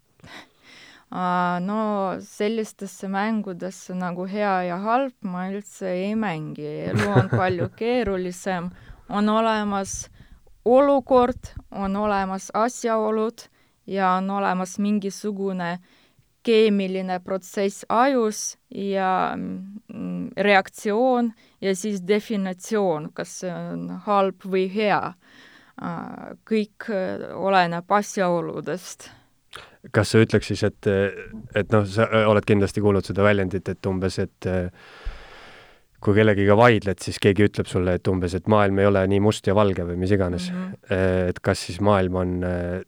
no sellistesse mängudesse nagu hea ja halb ma üldse ei mängi, elu on palju keerulisem, on olemas olukord, on olemas asjaolud ja on olemas mingisugune keemiline protsess ajus ja mm, reaktsioon ja siis definitsioon, kas see on halb või hea. kõik äh, oleneb asjaoludest kas sa ütleks siis, et, et noh, sa oled kindlasti kuulnud seda väljendit, et umbes, et kui kellegiga vaidled, siis keegi ütleb sulle, et umbes, et maailm ei ole nii must ja valge või mis iganes mm. -hmm. et kas siis maailm on,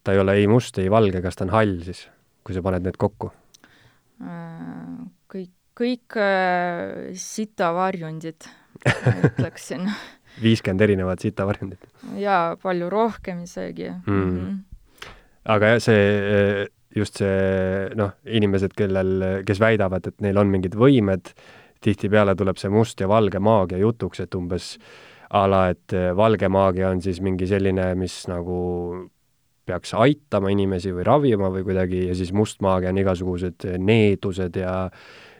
ta ei ole ei must, ei valge, kas ta on hall siis, kui sa paned need kokku? kõik, kõik äh, sitavarjundid, ma <laughs> ütleksin. viiskümmend erinevat sitavarjundit. jaa, palju rohkem isegi Mm. -hmm. aga jah, see, just see noh, inimesed, kellel, kes väidavad, et neil on mingid võimed, tihtipeale tuleb see must ja valge maagia jutuks, et umbes a la, et valge maagia on siis mingi selline, mis nagu peaks aitama inimesi või ravima või kuidagi ja siis must maagia on igasugused needused ja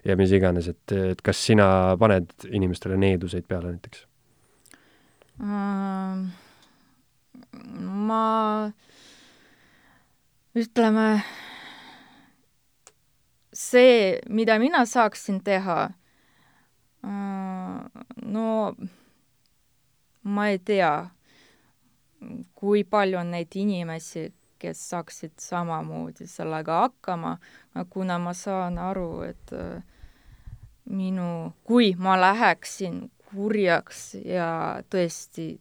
ja mis iganes, et, et kas sina paned inimestele needuseid peale näiteks? ma ütleme, see, mida mina saaksin teha, no ma ei tea, kui palju on neid inimesi, kes saaksid samamoodi sellega hakkama, kuna ma saan aru, et minu, kui ma läheksin kurjaks ja tõesti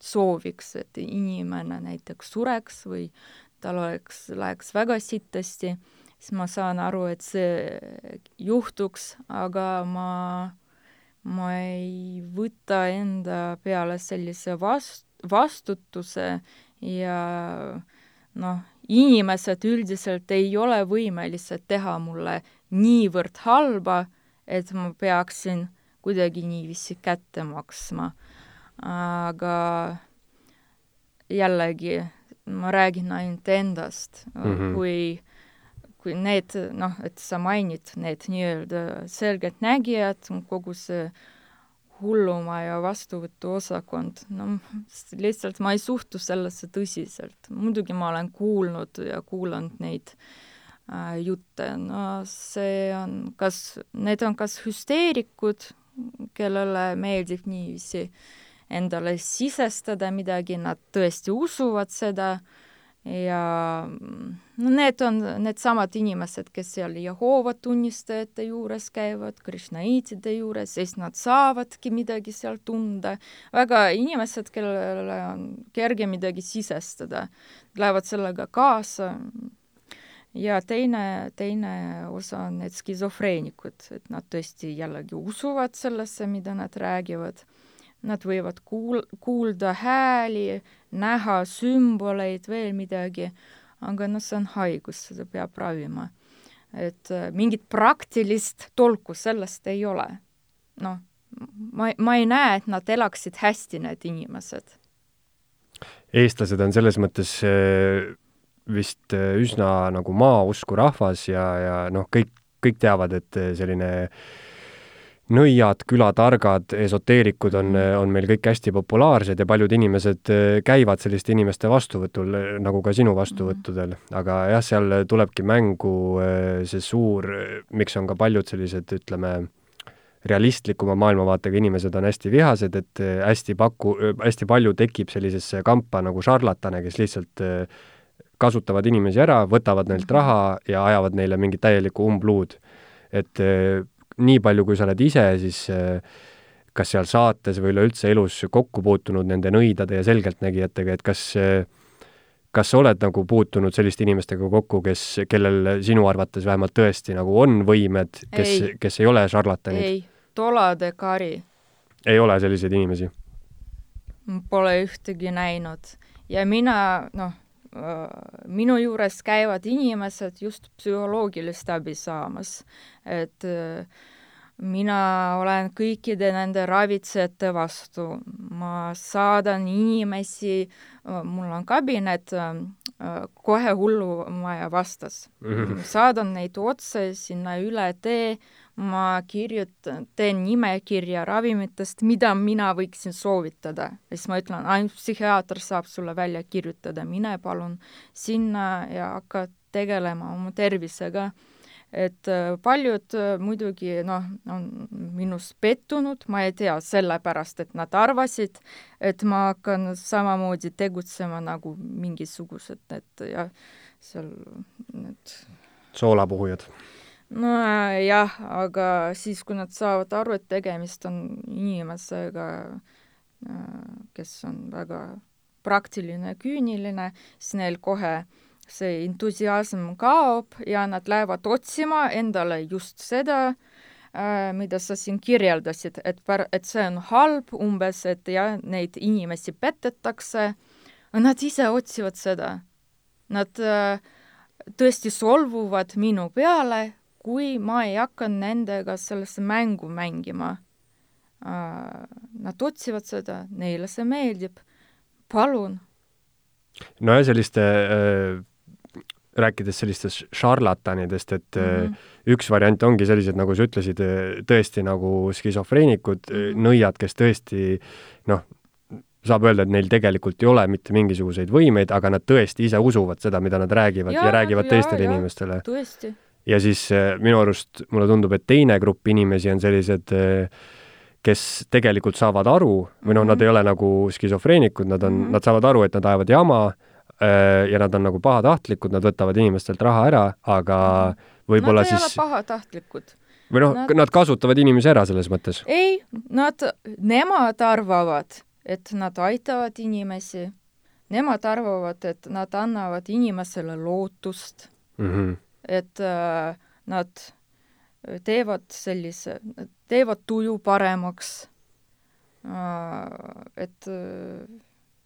sooviks, et inimene näiteks sureks või tal oleks, läheks väga sitasti, siis ma saan aru, et see juhtuks, aga ma, ma ei võta enda peale sellise vast-, vastutuse ja noh, inimesed üldiselt ei ole võimelised teha mulle niivõrd halba, et ma peaksin kuidagi niiviisi kätte maksma. aga jällegi, ma räägin ainult endast mm, -hmm. kui, kui need, noh, et sa mainid need nii-öelda selgeltnägijad, kogu see hullumaja vastuvõtuosakond, no lihtsalt ma ei suhtu sellesse tõsiselt. muidugi ma olen kuulnud ja kuulanud neid äh, jutte, no see on kas, need on kas hüsteerikud, kellele meeldib niiviisi endale sisestada midagi, nad tõesti usuvad seda ja no need on needsamad inimesed, kes seal Jehoova tunnistajate juures käivad, krishnaitide juures, siis nad saavadki midagi seal tunda. väga inimesed, kellele on kerge midagi sisestada, lähevad sellega kaasa ja teine, teine osa on need skisofreenikud, et nad tõesti jällegi usuvad sellesse, mida nad räägivad. Nad võivad kuul-, kuulda hääli, näha sümboleid, veel midagi, aga noh, see on haigus, seda peab ravima. et äh, mingit praktilist tolku sellest ei ole. noh, ma, ma ei näe, et nad elaksid hästi, need inimesed. eestlased on selles mõttes äh vist äh, üsna nagu maausku rahvas ja, ja noh, kõik, kõik teavad, et äh, selline nõiad, külatargad, esoteerikud on, on meil kõik hästi populaarsed ja paljud inimesed käivad selliste inimeste vastuvõtul, nagu ka sinu vastuvõttudel. aga jah, seal tulebki mängu see suur, miks on ka paljud sellised, ütleme, realistlikuma maailmavaatega inimesed on hästi vihased, et hästi paku, hästi palju tekib sellisesse kampa nagu šarlatane, kes lihtsalt kasutavad inimesi ära, võtavad neilt mhm. raha ja ajavad neile mingit täielikku umbluud. et eh, nii palju, kui sa oled ise, siis eh, kas seal saates või üleüldse elus kokku puutunud nende nõidade ja selgeltnägijatega, et kas eh, kas sa oled nagu puutunud selliste inimestega kokku, kes, kellel sinu arvates vähemalt tõesti nagu on võimed, kes, kes ei ole šarlatanid? ei, tolade kari. ei ole selliseid inimesi? Pole ühtegi näinud ja mina, noh, minu juures käivad inimesed just psühholoogilist abi saamas, et äh, mina olen kõikide nende ravitsejate vastu, ma saadan inimesi, äh, mul on kabinet kohe hullumaja vastas. Mm, -hmm. saadan neid otse sinna üle tee ma kirjutan, teen nimekirja ravimitest, mida mina võiksin soovitada. ja siis ma ütlen, ainult psühhiaater saab sulle välja kirjutada, mine palun sinna ja hakka tegelema oma tervisega. et äh, paljud äh, muidugi noh, on minust pettunud, ma ei tea, sellepärast et nad arvasid, et ma hakkan samamoodi tegutsema nagu mingisugused need jah, seal need soolapuhujad nojah, aga siis, kui nad saavad aru, et tegemist on inimesega, äh, kes on väga praktiline, küüniline, siis neil kohe see entusiasm kaob ja nad lähevad otsima endale just seda, äh, mida sa siin kirjeldasid, et pär-, et see on halb umbes, et jah, neid inimesi petetakse, nad ise otsivad seda. Nad äh, tõesti solvuvad minu peale, kui ma ei hakka nendega sellesse mängu mängima, nad otsivad seda, neile see meeldib, palun. nojah, selliste äh rääkides sellistest šarlatanidest, et mm -hmm. üks variant ongi sellised, nagu sa ütlesid, tõesti nagu skisofreenikud mm, -hmm. nõiad, kes tõesti noh, saab öelda, et neil tegelikult ei ole mitte mingisuguseid võimeid, aga nad tõesti ise usuvad seda, mida nad räägivad ja, ja räägivad ja, teistele ja, inimestele. tõesti ja siis äh, minu arust mulle tundub, et teine grupp inimesi on sellised, äh, kes tegelikult saavad aru või noh, nad mhm. ei ole nagu skisofreenikud, nad on -hmm. nad saavad aru, et nad ajavad jama äh, ja nad on nagu pahatahtlikud, nad võtavad inimestelt raha ära, aga mhm. võib-olla siis Nad ei ole pahatahtlikud. või noh nad..., nad kasutavad inimesi ära selles mõttes? ei, nad, nemad arvavad, et nad aitavad inimesi, nemad arvavad, et nad annavad inimesele lootust mm. -hmm et äh, nad teevad sellise, teevad tuju paremaks äh,, et äh,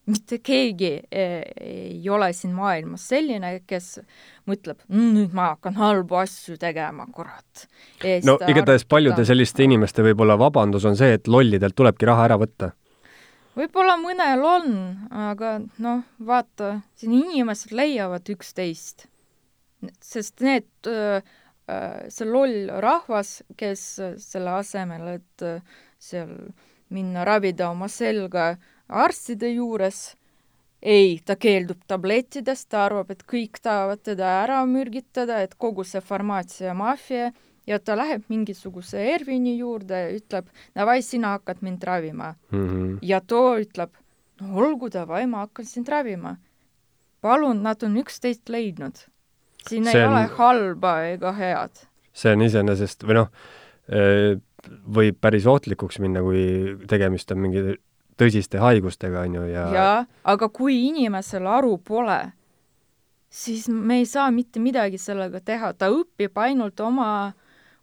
mitte keegi ei, ei ole siin maailmas selline, kes mõtleb, nüüd ma hakkan halbu asju tegema, kurat. no igatahes paljude selliste inimeste võib-olla vabandus on see, et lollidelt tulebki raha ära võtta võib-olla mõnel on, aga noh, vaata, siin inimesed leiavad üksteist sest need, see loll rahvas, kes selle asemel, et seal minna ravida oma selga arstide juures. ei, ta keeldub tablettidest, ta arvab, et kõik tahavad teda ära mürgitada, et kogu see farmaatsiamaffia ja ta läheb mingisuguse Ervini juurde ja ütleb, davai, sina hakkad mind ravima mm. -hmm. ja too ütleb, no olgu davai, ma hakkan sind ravima. palun, nad on üksteist leidnud. Siin See ei on- ole halba ega head. see on iseenesest või noh, võib päris ohtlikuks minna, kui tegemist on mingi tõsiste haigustega, on ju, ja, jaa, aga kui inimesel aru pole, siis me ei saa mitte midagi sellega teha, ta õpib ainult oma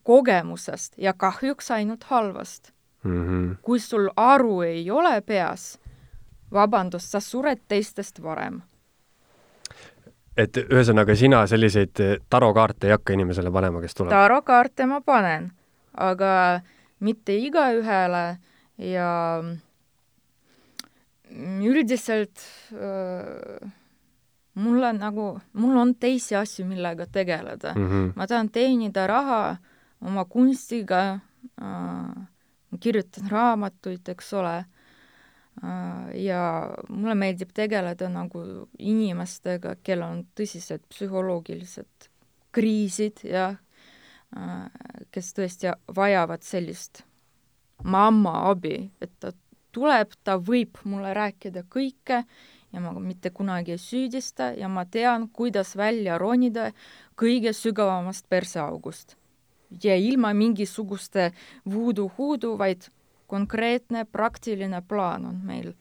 kogemusest ja kahjuks ainult halvast. mm -hmm. kui sul aru ei ole peas, vabandust, sa sured teistest varem. Et ühesõnaga, sina selliseid eh, tarokaarte ei hakka inimesele panema, kes tuleb? tarokaarte ma panen, aga mitte igaühele ja üldiselt äh, mul on nagu, mul on teisi asju, millega tegeleda mm. -hmm. ma tahan teenida raha oma kunstiga äh,, kirjutan raamatuid, eks ole ja mulle meeldib tegeleda nagu inimestega, kellel on tõsised psühholoogilised kriisid ja äh, kes tõesti vajavad sellist mamma abi, et ta tuleb, ta võib mulle rääkida kõike ja ma mitte kunagi ei süüdista ja ma tean, kuidas välja ronida kõige sügavamast perseaugust. ja ilma mingisuguste voodoo-huudu, vaid konkreetne praktiline plaan on meil,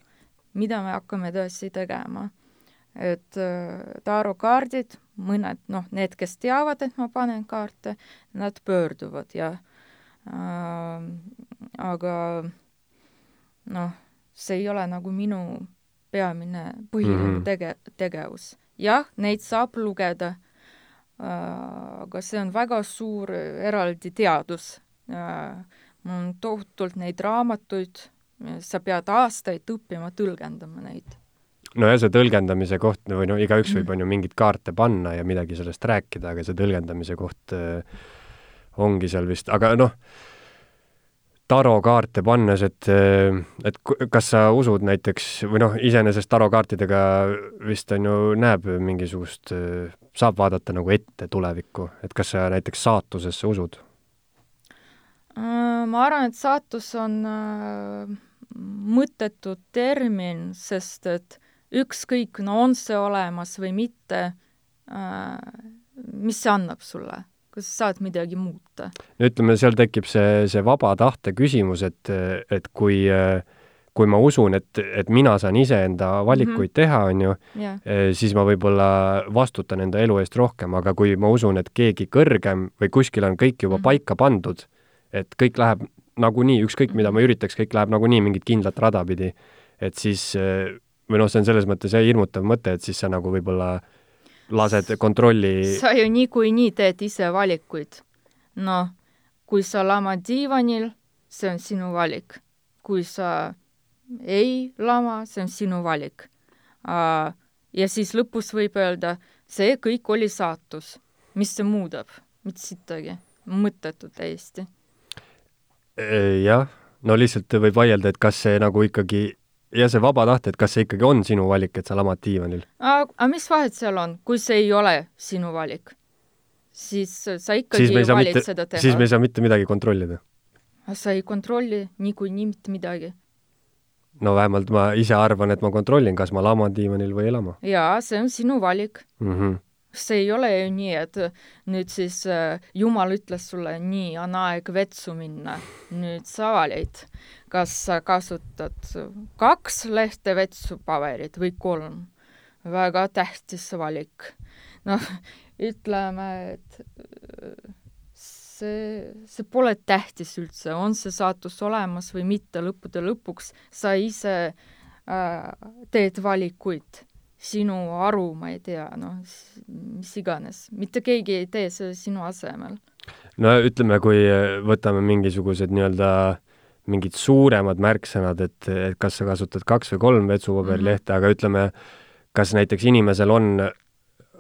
mida me hakkame edasi tegema. et äh, tarokaardid, mõned, noh, need, kes teavad, et ma panen kaarte, nad pöörduvad ja äh, aga noh, see ei ole nagu minu peamine põhiline mm. -hmm. tege-, tegevus. jah, neid saab lugeda äh,, aga see on väga suur eraldi teadus äh,. Mul on tohutult neid raamatuid, sa pead aastaid õppima tõlgendama neid. no ja see tõlgendamise koht või no igaüks võib, Mhm. on ju, mingeid kaarte panna ja midagi sellest rääkida, aga see tõlgendamise koht äh, ongi seal vist, aga noh, tarokaarte pannes, et, äh, et kas sa usud näiteks või noh, iseenesest tarokaartidega vist on ju, näeb mingisugust, saab vaadata nagu ette tulevikku, et kas sa näiteks saatusesse usud? Äh, ma arvan, et saatus on äh, mõttetu termin, sest et ükskõik, no on see olemas või mitte äh,, mis see annab sulle? kas sa saad midagi muuta? no ütleme, seal tekib see, see vaba tahte küsimus, et, et kui, kui ma usun, et, et mina saan iseenda valikuid mm -hmm. teha, on ju, jah, siis ma võib-olla vastutan enda elu eest rohkem, aga kui ma usun, et keegi kõrgem või kuskil on kõik juba Mhm. paika pandud, et kõik läheb nagunii, ükskõik mida ma üritaks, kõik läheb nagunii mingit kindlat rada pidi, et siis või noh, see on selles mõttes jah, hirmutav mõte, et siis sa nagu võib-olla lased kontrolli sa ju niikuinii teed ise valikuid. noh, kui sa lamad diivanil, see on sinu valik. kui sa ei lama, see on sinu valik. ja siis lõpus võib öelda, see kõik oli saatus. mis see muudab? mitte sittagi. mõttetu täiesti. Jah, no lihtsalt võib vaielda, et kas see nagu ikkagi ja see vaba tahte, et kas see ikkagi on sinu valik, et sa lamad diivanil? aga mis vahet seal on, kui see ei ole sinu valik? siis sa ikkagi valid mitte, seda teha. siis me ei saa mitte midagi kontrollida. sa ei kontrolli niikuinii mitte midagi. no vähemalt ma ise arvan, et ma kontrollin, kas ma laman diivanil või ei lama jaa, see on sinu valik. mm. -hmm. See ei ole ju nii, et nüüd siis äh, Jumal ütles sulle, nii, on aeg vetsu minna, nüüd sa valid, kas sa kasutad kaks lehte vetsupaberit või kolm. väga tähtis valik. noh, ütleme, et äh, see, see pole tähtis üldse, on see saatus olemas või mitte, lõppude lõpuks sa ise äh, teed valikuid sinu aru, ma ei tea, noh, mis iganes, mitte keegi ei tee seda sinu asemel. no ütleme, kui võtame mingisugused nii-öelda mingid suuremad märksõnad, et, et kas sa kasutad kaks või kolm vetsupaberilehte mm, -hmm. aga ütleme, kas näiteks inimesel on,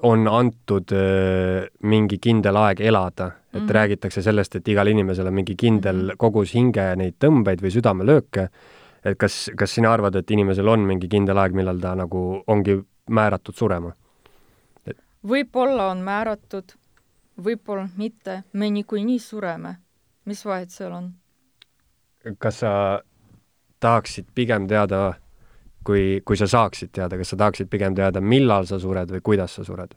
on antud äh, mingi kindel aeg elada, et mm -hmm. räägitakse sellest, et igal inimesel on mingi kindel -hmm. kogus hinge neid tõmbeid või südamelööke, et kas, kas sina arvad, et inimesel on mingi kindel aeg, millal ta nagu ongi määratud surema? võib-olla on määratud, võib-olla mitte, me niikuinii sureme. mis vahet seal on? kas sa tahaksid pigem teada, kui, kui sa saaksid teada, kas sa tahaksid pigem teada, millal sa sured või kuidas sa sured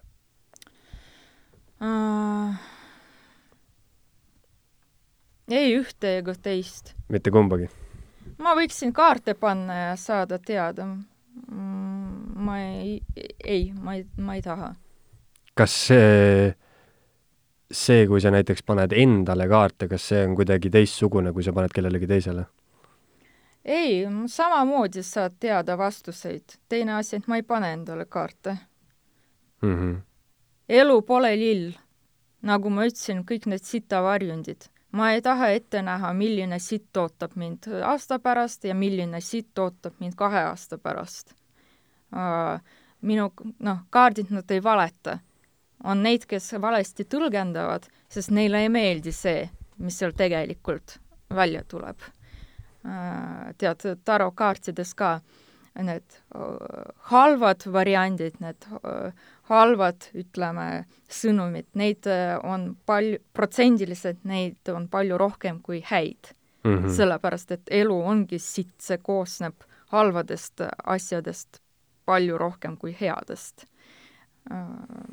uh,? ei ühte ega teist. mitte kumbagi? Ma võiksin kaarte panna ja saada teada. Mm, ma ei, ei, ma ei, ma ei taha. kas see, see, kui sa näiteks paned endale kaarte, kas see on kuidagi teistsugune, kui sa paned kellelegi teisele? ei, samamoodi saad teada vastuseid. teine asi, et ma ei pane endale kaarte mm. -hmm. elu pole lill. nagu ma ütlesin, kõik need sitavarjundid ma ei taha ette näha, milline sitt ootab mind aasta pärast ja milline sitt ootab mind kahe aasta pärast. minu, noh, kaardid, nad ei valeta. on neid, kes valesti tõlgendavad, sest neile ei meeldi see, mis seal tegelikult välja tuleb. tead, tarokaartides ka need halvad variandid, need halvad, ütleme, sõnumid, neid äh, on palju, protsendiliselt neid on palju rohkem kui häid mm. -hmm. sellepärast, et elu ongi sitt, see koosneb halvadest asjadest palju rohkem kui headest. Äh,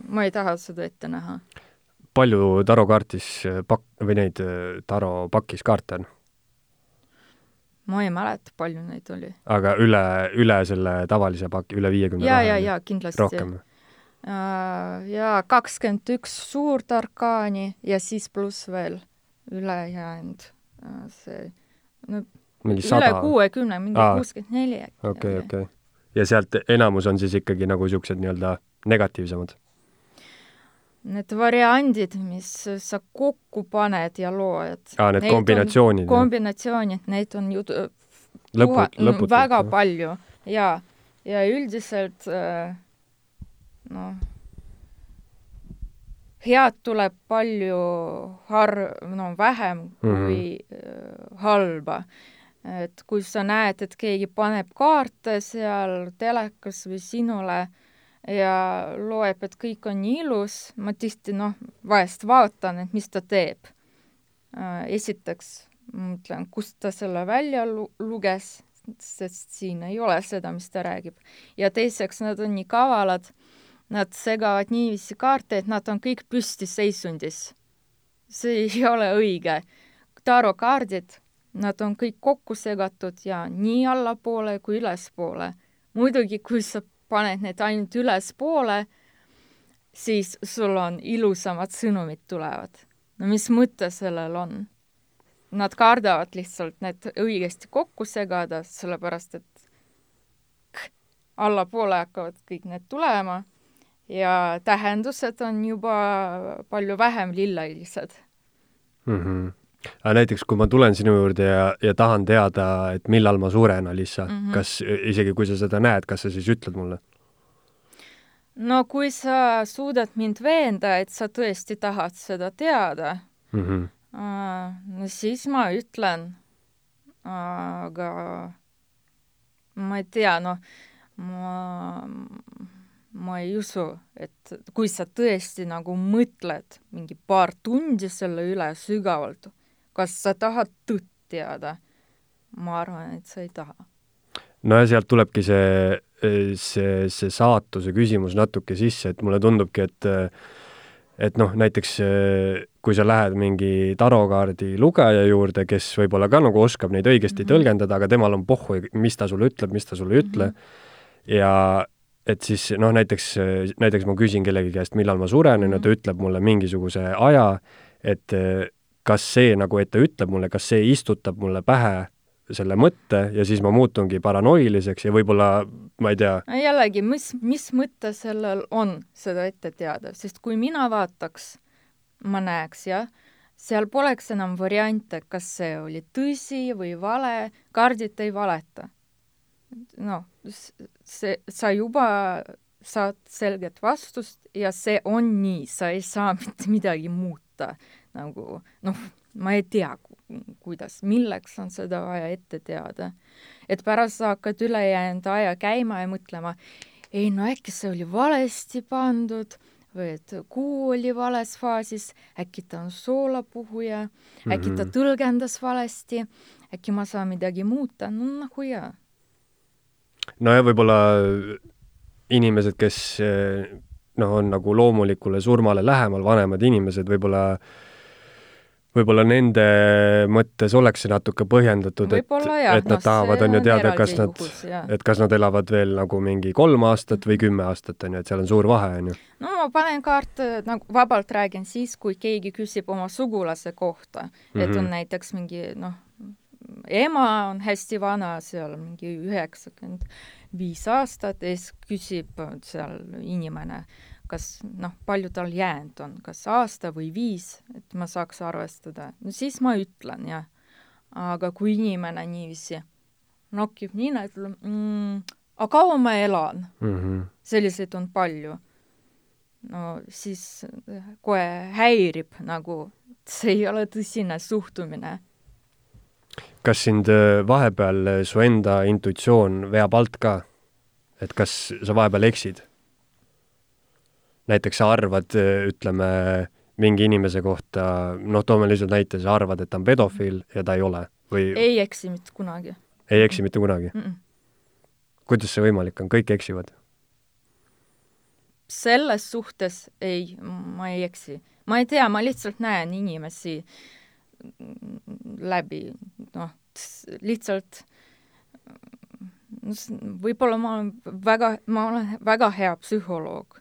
ma ei taha seda ette näha. palju tarokaartis pak-, või neid äh, taropakis kaarte on? ma ei mäleta, palju neid oli. aga üle, üle selle tavalise paki, üle viiekümne? ja, ja, ja kindlasti. rohkem? Äh, ja kakskümmend üks suurt arkaani ja siis pluss veel ülejäänud äh, see no mingi üle kuuekümne, mingi kuuskümmend neli äkki. okei, okei. ja sealt enamus on siis ikkagi nagu niisugused nii-öelda negatiivsemad? Need variandid, mis sa kokku paned ja loed. aa, need kombinatsioonid? kombinatsioonid, neid on ju lõput-, lõputult. väga palju ja, ja üldiselt äh, noh, head tuleb palju har-, no vähem kui mm -hmm. halba. et kui sa näed, et keegi paneb kaarte seal telekas või sinule ja loeb, et kõik on nii ilus, ma tihti noh, vahest vaatan, et mis ta teeb. Äh, esiteks mõtlen, kust ta selle välja lu-, luges, sest siin ei ole seda, mis ta räägib. ja teiseks, nad on nii kavalad Nad segavad niiviisi kaarte, et nad on kõik püstiseisundis. see ei <laughs> ole õige. tarokaardid, nad on kõik kokku segatud ja nii allapoole kui ülespoole. muidugi, kui sa paned need ainult ülespoole, siis sul on ilusamad sõnumid tulevad. no mis mõte sellel on? Nad kardavad lihtsalt need õigesti kokku segada, sellepärast et allapoole hakkavad kõik need tulema ja tähendused on juba palju vähem lillelised mm. -hmm. aga näiteks, kui ma tulen sinu juurde ja, ja tahan teada, et millal ma suren, Alissa mm, -hmm. kas isegi kui sa seda näed, kas sa siis ütled mulle? no kui sa suudad mind veenda, et sa tõesti tahad seda teada mm, -hmm. uh, no siis ma ütlen. aga ma ei tea, noh, ma ma ei usu, et kui sa tõesti nagu mõtled mingi paar tundi selle üle sügavalt, kas sa tahad tõtt teada? ma arvan, et sa ei taha. no ja sealt tulebki see, see, see saatuse küsimus natuke sisse, et mulle tundubki, et et noh, näiteks kui sa lähed mingi tarokaardi lugeja juurde, kes võib-olla ka nagu oskab neid õigesti mm -hmm. tõlgendada, aga temal on pohhu, mis ta sulle ütleb, mis ta sulle ei ütle mm, -hmm. ja et siis noh, näiteks, näiteks ma küsin kellegi käest, millal ma suren, on ju, ta mhm. ütleb mulle mingisuguse aja, et kas see nagu, et ta ütleb mulle, kas see istutab mulle pähe selle mõtte ja siis ma muutungi paranoiliseks ja võib-olla, ma ei tea. jällegi, mis, mis mõte sellel on seda ette teada, sest kui mina vaataks, ma näeks, jah, seal poleks enam variante, kas see oli tõsi või vale, kaardid ei valeta noh, see, sa juba saad selget vastust ja see on nii, sa ei saa <laughs> mitte midagi muuta. nagu noh, ma ei tea, kuidas, milleks on seda vaja ette teada. et pärast sa hakkad ülejäänud aja käima ja mõtlema, ei no äkki see oli valesti pandud või et kuu oli vales faasis, äkki ta on soolapuhuja mm, -hmm. äkki ta mhm. tõlgendas valesti, äkki ma saan midagi muuta, no nagu jaa. Nojah, võib-olla inimesed, kes noh, on nagu loomulikule surmale lähemal, vanemad inimesed, võib-olla äh, võib-olla nende mõttes oleks see natuke põhjendatud, et, et nad no, tahavad, on ju, teada, kas nad, et kas nad elavad veel nagu mingi kolm aastat või kümme aastat, on ju, et seal on suur vahe, on ju. no ma panen kaarte, nagu vabalt räägin siis, kui keegi küsib oma sugulase kohta, et mm -hmm. on mhm. näiteks mingi noh, ema on hästi vana, seal mingi üheksakümmend viis aastat ja siis küsib seal inimene kas noh, palju tal jäänud on, kas aasta või viis, et ma saaks arvestada, no siis ma ütlen jah. aga kui inimene niiviisi nokib nina, ütleb mm,, aga kaua ma elan mm? -hmm. selliseid on palju. no siis kohe häirib nagu, see ei ole tõsine suhtumine. Kas sind äh, vahepeal äh, su enda intuitsioon veab alt ka? et kas sa vahepeal eksid? näiteks sa arvad, ütleme, mingi inimese kohta, noh, toome lihtsalt näite, sa arvad, et ta on pedofiil ja ta ei ole või? ei eksi mitte kunagi. ei eksi mitte kunagi mm? -mm. kuidas see võimalik on, kõik eksivad? selles suhtes ei, ma ei eksi. ma ei tea, ma lihtsalt näen inimesi läbi, noh, lihtsalt võib-olla ma olen väga, ma olen väga hea psühholoog.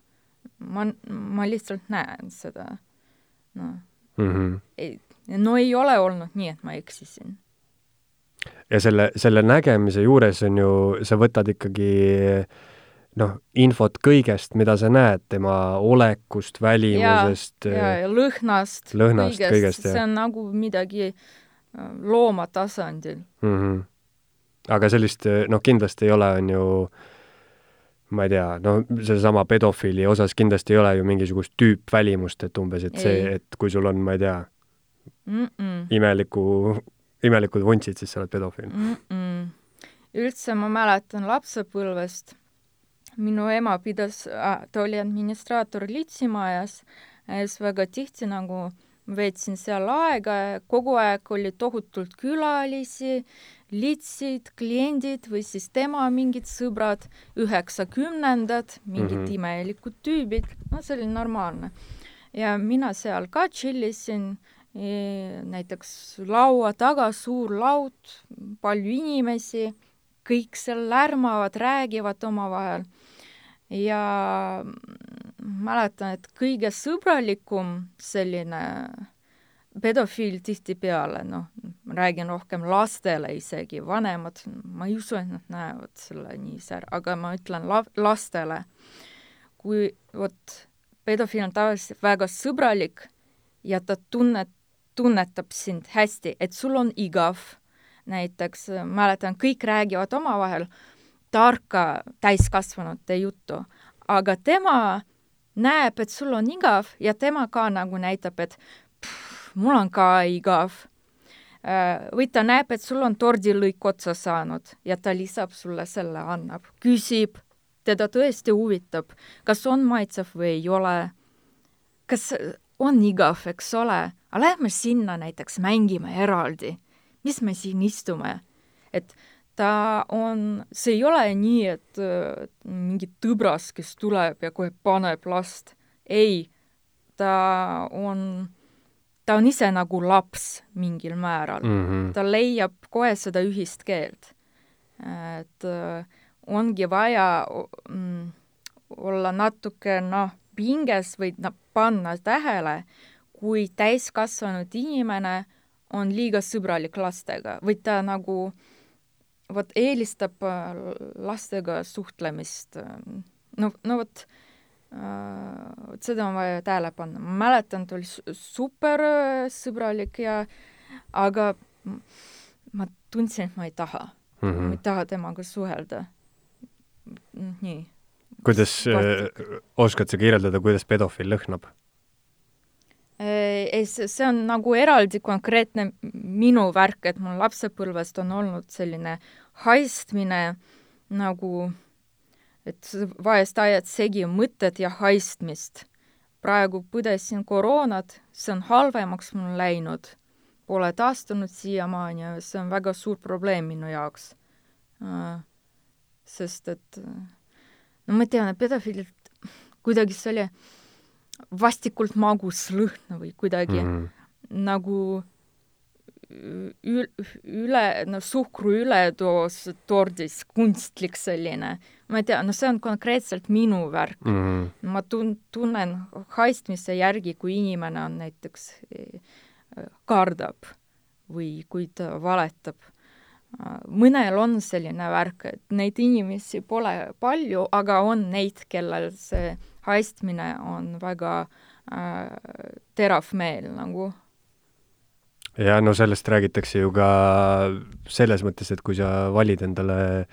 Ma, ma lihtsalt näen seda, noh. Mm -hmm.. ei, no ei ole olnud nii, et ma eksisin. ja selle, selle nägemise juures on ju, sa võtad ikkagi noh, infot kõigest, mida sa näed, tema olekust, välimusest. ja, ja, lõhnast, lõhnast, kõigest, kõigest, see on nagu midagi äh, loomatasandil mm. -hmm. aga sellist, noh, kindlasti ei ole, on ju äh, ma ei tea, no sellesama pedofiili osas kindlasti ei ole ju mingisugust tüüpvälimust, et umbes, et ei. see, et kui sul on, ma ei tea mm, -mm. imeliku, imelikud vuntsid, siis sa oled pedofiil mm. -mm. üldse ma mäletan lapsepõlvest, minu ema pidas, ta oli administraator Litsimajas ja siis väga tihti nagu veetsin seal aega, kogu aeg oli tohutult külalisi litsid, kliendid või siis tema mingid sõbrad, üheksakümnendad, mingid mm -hmm. imelikud tüübid, no see oli normaalne. ja mina seal ka tšillisin, e, näiteks laua taga suur laud, palju inimesi, kõik seal lärmavad, räägivad omavahel ja mäletan, et kõige sõbralikum selline pedofiil tihtipeale, noh, ma räägin rohkem lastele isegi, vanemad, ma ei usu, et nad näevad selle niiviisi ära, aga ma ütlen la-, lastele, kui vot pedofiil on tavaliselt väga sõbralik ja ta tunnet-, tunnetab sind hästi, et sul on igav, näiteks mäletan, kõik räägivad omavahel tarka täiskasvanute juttu, aga tema näeb, et sul on igav ja tema ka nagu näitab, et mul on ka igav. Äh, või ta näeb, et sul on tordilõik otsa saanud ja ta lisab sulle selle, annab, küsib, teda tõesti huvitab, kas on maitsev või ei ole, kas on igav, eks ole, aga lähme sinna näiteks mängime eraldi, mis me siin istume, et ta on, see ei ole nii, et äh, mingi tõbras, kes tuleb ja kohe paneb last, ei, ta on ta on ise nagu laps mingil määral mm. -hmm. ta leiab kohe seda ühist keelt. et äh, ongi vaja mm, olla natuke noh, pinges või noh, panna tähele, kui täiskasvanud inimene on liiga sõbralik lastega või ta nagu vot eelistab äh, lastega suhtlemist. no, no vot vot seda on vaja tähele panna. ma mäletan, ta oli super sõbralik ja aga ma tundsin, et ma ei taha mm. -hmm. ma ei taha temaga suhelda. nii. kuidas äh,, oskad sa kirjeldada, kuidas pedofiil lõhnab? Ei, see on nagu eraldi konkreetne minu värk, et mul lapsepõlvest on olnud selline haistmine nagu, et vahest ajad segi mõtted ja haistmist. praegu põdesin koroonat, see on halvemaks mul läinud. Pole taastunud siiamaani ja see on väga suur probleem minu jaoks. sest et no ma tean, et pedofiililt kuidagi see oli vastikult magus lõhn või kuidagi mm -hmm. nagu üle, no suhkru üledoos tordis, kunstlik selline. ma ei tea, no see on konkreetselt minu värk mm. -hmm. ma tun-, tunnen haistmise järgi, kui inimene on näiteks, e, kardab või kui ta valetab. mõnel on selline värk, et neid inimesi pole palju, aga on neid, kellel see haistmine on väga äh, terav meel nagu. ja no sellest räägitakse ju ka selles mõttes, et kui sa valid endale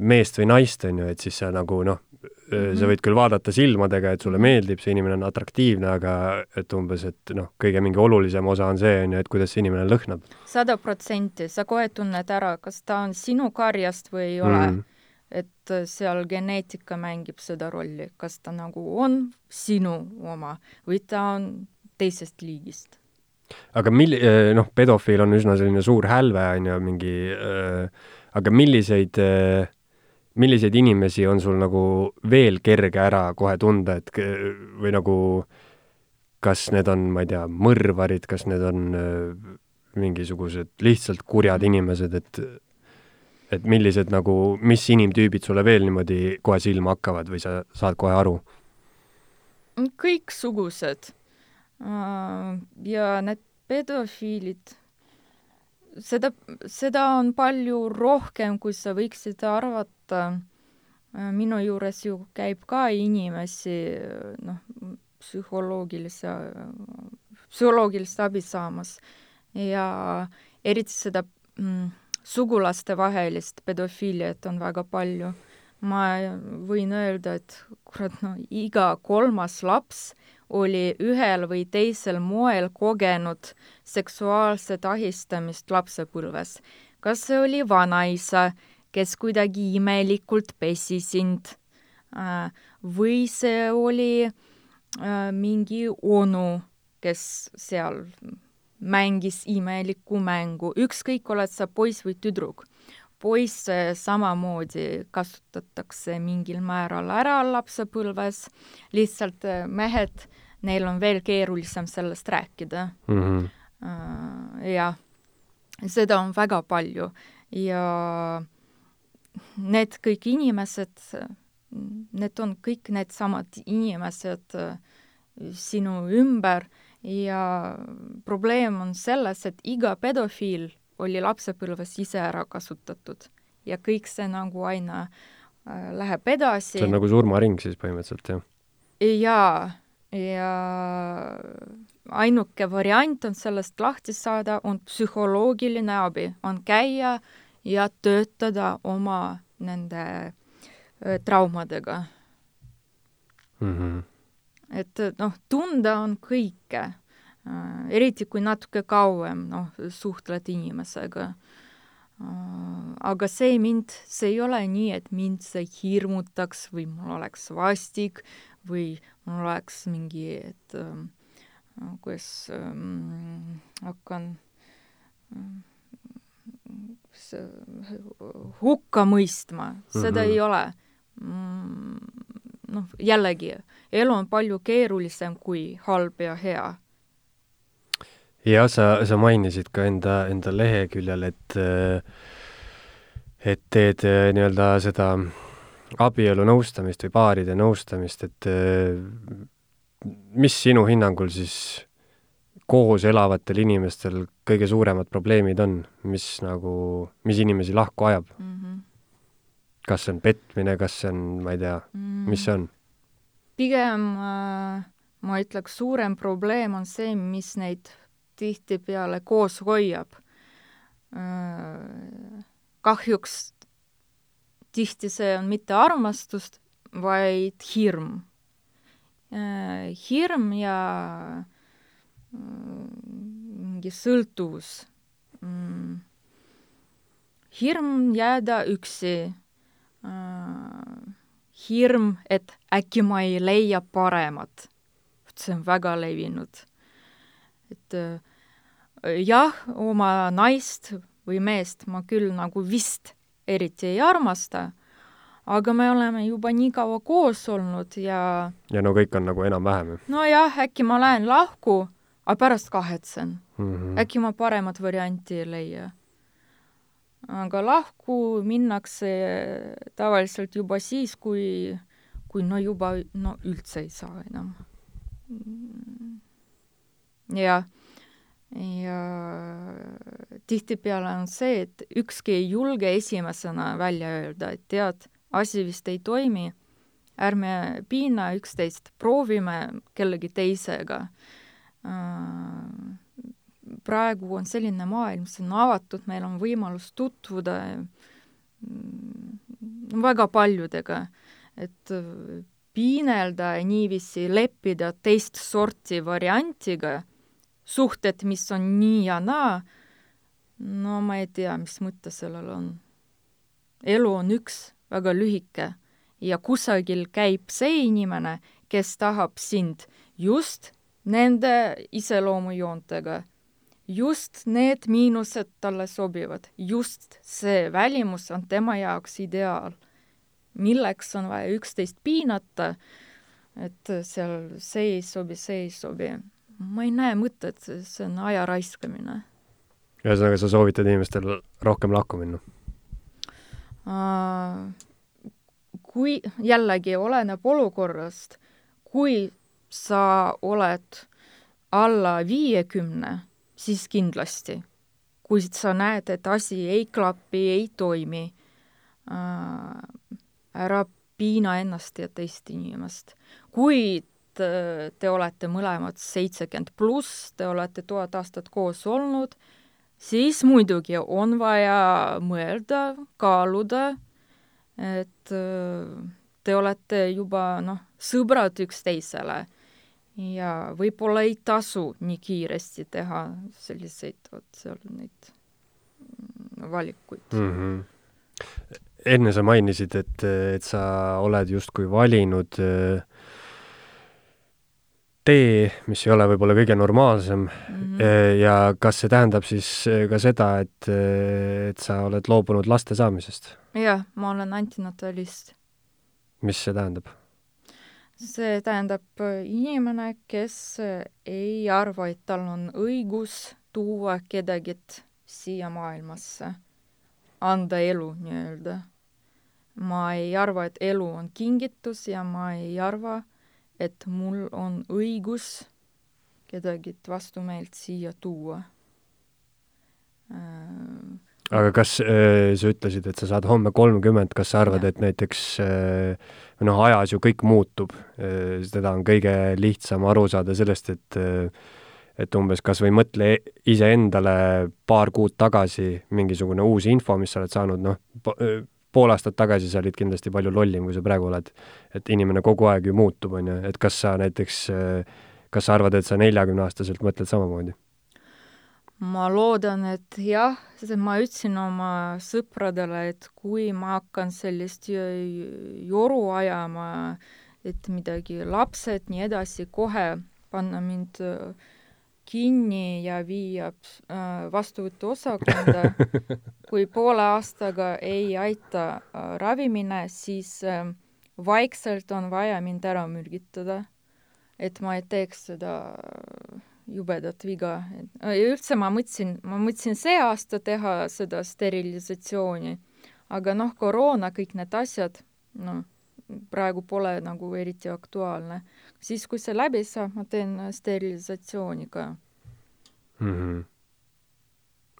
meest või naist, on ju, et siis sa nagu noh, Mm -hmm. sa võid küll vaadata silmadega, et sulle meeldib, see inimene on atraktiivne, aga et umbes, et noh, kõige mingi olulisem osa on see, on ju, et kuidas see inimene lõhnab. sada protsenti, sa kohe tunned ära, kas ta on sinu karjast või ei ole mm. -hmm et äh, seal geneetika mängib seda rolli, kas ta nagu on sinu oma või ta on teisest liigist. aga mil-, äh, noh, pedofiil on üsna selline suur hälve, on ju, mingi äh,, aga milliseid äh, milliseid inimesi on sul nagu veel kerge ära kohe tunda, et või nagu kas need on, ma ei tea, mõrvarid, kas need on äh, mingisugused lihtsalt kurjad inimesed, et et millised nagu, mis inimtüübid sulle veel niimoodi kohe silma hakkavad või sa saad kohe aru? kõiksugused. Äh, ja need pedofiilid, seda, seda on palju rohkem, kui sa võiksid arvata. Äh, minu juures ju käib ka inimesi, noh, psühholoogilise, psühholoogilist abi saamas ja eriti seda mm, sugulastevahelist pedofiiliat on väga palju. ma võin öelda, et kurat, no iga kolmas laps oli ühel või teisel moel kogenud seksuaalset ahistamist lapsepõlves. kas see oli vanaisa, kes kuidagi imelikult pesi sind, äh, või see oli äh, mingi onu, kes seal mängis imelikku mängu, ükskõik, oled sa poiss või tüdruk. poisse samamoodi kasutatakse mingil määral ära lapsepõlves, lihtsalt äh, mehed, neil on veel keerulisem sellest rääkida mm. -hmm. jah, seda on väga palju ja need kõik inimesed, need on kõik needsamad inimesed äh, sinu ümber ja probleem on selles, et iga pedofiil oli lapsepõlves ise ära kasutatud ja kõik see nagu aina äh, läheb edasi. see on nagu surmaring siis põhimõtteliselt, jah? jaa, ja ainuke variant on sellest lahti saada, on psühholoogiline abi, on käia ja töötada oma nende äh, traumadega mm. -hmm et noh, tunda on kõike, äh, eriti kui natuke kauem noh, suhtled inimesega. Äh, aga see mind, see ei ole nii, et mind see hirmutaks või mul oleks vastik või mul oleks mingi, et kuidas ähm, hakkan hukka mõistma, seda mm -hmm. ei ole mm, noh, jällegi, elu on palju keerulisem kui halb ja hea. jah, sa, sa mainisid ka enda, enda leheküljel, et et teed nii-öelda seda abielu nõustamist või paaride nõustamist, et mis sinu hinnangul siis koos elavatel inimestel kõige suuremad probleemid on, mis nagu, mis inimesi lahku ajab mm? -hmm kas see on petmine, kas see on, ma ei tea mm., mis see on? pigem äh, ma ütleks, suurem probleem on see, mis neid tihtipeale koos hoiab äh,. kahjuks tihti see on mitte armastust, vaid hirm äh,. hirm ja mingi sõltuvus mm,, hirm jääda üksi hirm, et äkki ma ei leia paremat. see on väga levinud. et äh, jah, oma naist või meest ma küll nagu vist eriti ei armasta, aga me oleme juba nii kaua koos olnud ja ja no kõik on nagu enam-vähem ju. nojah, äkki ma lähen lahku, aga pärast kahetsen mm. -hmm. äkki ma paremat varianti ei leia. Aga lahku minnakse tavaliselt juba siis, kui, kui no juba, no üldse ei saa enam. jah ja tihtipeale on see, et ükski ei julge esimesena välja öelda, et tead, asi vist ei toimi, ärme piina üksteist, proovime kellegi teisega. Praegu on selline maailm, see on avatud, meil on võimalus tutvuda mm, väga paljudega, et piinelda ja niiviisi leppida teist sorti variantiga suhted, mis on nii ja naa, no ma ei tea, mis mõte sellel on. elu on üks, väga lühike ja kusagil käib see inimene, kes tahab sind just nende iseloomujoontega. Just need miinused talle sobivad, just see välimus on tema jaoks ideaal. milleks on vaja üksteist piinata, et seal see ei sobi, see ei sobi ma ei näe mõtet, see on aja raiskamine. ühesõnaga, sa soovitad inimestel rohkem lahku minna uh,? kui, jällegi oleneb olukorrast, kui sa oled alla viiekümne, siis kindlasti. kui sa näed, et asi ei klapi, ei toimi uh,, ära piina ennast ja teist inimest. kui Äh, te olete mõlemad seitsekümmend pluss, te olete tuhat aastat koos olnud, siis muidugi on vaja mõelda, kaaluda, et äh, te olete juba noh, sõbrad üksteisele ja võib-olla ei tasu nii kiiresti teha selliseid, vot seal neid mm, valikuid mm. -hmm. enne sa mainisid, et, et sa oled justkui valinud äh, tee, mis ei ole võib-olla kõige normaalsem mm. -hmm. ja kas see tähendab siis eh, ka seda, et, et sa oled loobunud laste saamisest? jah, ma olen antinatalist. mis see tähendab? See tähendab inimene, kes ei arva, et tal on õigus tuua kedagi siia maailmasse, anda elu nii-öelda. ma ei arva, et elu on kingitus ja ma ei arva, et mul on õigus kedagi vastu meelt siia tuua äh,. aga kas äh, sa ütlesid, et sa saad homme kolmkümmend, kas sa arvad, et näiteks äh, noh, ajas ju kõik muutub äh,, seda on kõige lihtsam aru saada sellest, et äh, et umbes kas või mõtle iseendale paar kuud tagasi mingisugune uus info, mis sa oled saanud, noh, pool aastat tagasi sa olid kindlasti palju lollim, kui sa praegu oled. et inimene kogu aeg ju muutub, on ju, et kas sa näiteks, kas sa arvad, et sa neljakümneaastaselt mõtled samamoodi? Ma loodan, et jah, sest ma ütlesin oma sõpradele, et kui ma hakkan sellist joru ajama, et midagi, lapsed, nii edasi, kohe panna mind äh, kinni ja viia äh, vastuvõtuosakonda. <laughs> kui poole aastaga ei aita äh, ravimine, siis vaikselt on vaja mind ära mürgitada, et ma ei teeks seda jubedat viga. ja üldse ma mõtlesin, ma mõtlesin see aasta teha seda sterilisatsiooni, aga noh, koroona, kõik need asjad, noh, praegu pole nagu eriti aktuaalne. siis, kui see läbi saab, ma teen sterilisatsiooni ka mm. -hmm.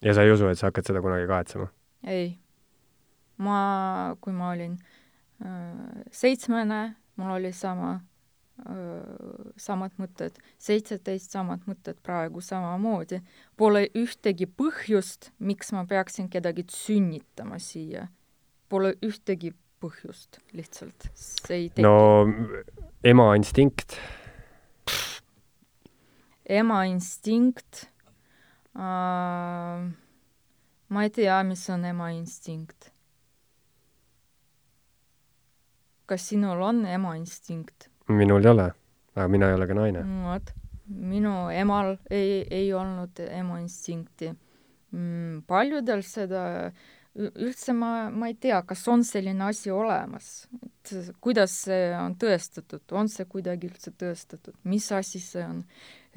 ja sa ei usu, et sa hakkad seda kunagi kahetsema? ei. ma, kui ma olin äh, seitsmene, mul oli sama äh,, samad mõtted, seitseteist samad mõtted praegu samamoodi. Pole ühtegi põhjust, miks ma peaksin kedagi sünnitama siia. Pole ühtegi põhjust, lihtsalt see ei teki. no ema instinkt ema instinkt uh,. ma ei tea, mis on ema instinkt. kas sinul on ema instinkt? Minul ei ole, aga mina ei ole ka naine. vot, minu emal ei, ei olnud ema instinkti mm,. paljudel seda üldse ma, ma ei tea, kas on selline asi olemas, et kuidas see on tõestatud, on see kuidagi üldse tõestatud, mis asi see on,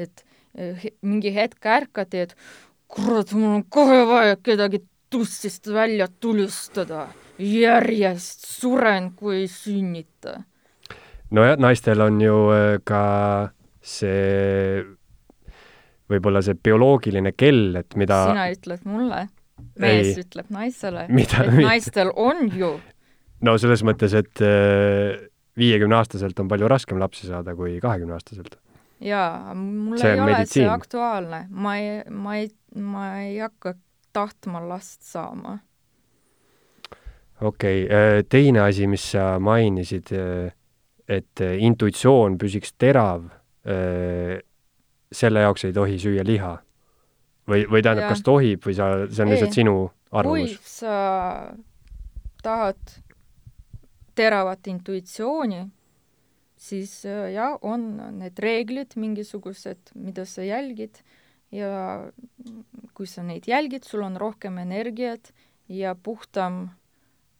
et eh, mingi hetk ärkad ja et kurat, mul on kohe vaja kedagi tussist välja tulistada, järjest suren, kui ei sünnita. Nojah, naistel on ju eh, ka see võib-olla see bioloogiline kell, et mida sina ütled mulle mees ei. ütleb naisele, <laughs> et naistel on ju. no selles mõttes, et äh, viiekümneaastaselt on palju raskem lapsi saada kui kahekümneaastaselt. jaa, mul see ei ole meditsiin. see aktuaalne, ma ei, ma ei, ma ei hakka tahtma last saama. okei okay., äh, teine asi, mis sa mainisid, äh, et intuitsioon püsiks terav, selle jaoks ei tohi süüa liha. Või, või tähendab, kas tohib või sa, see on lihtsalt sinu arvamus? kui sa tahad teravat intuitsiooni, siis äh, jah, on need reeglid mingisugused, mida sa jälgid. Ja kui sa neid jälgid, sul on rohkem energiat ja puhtam,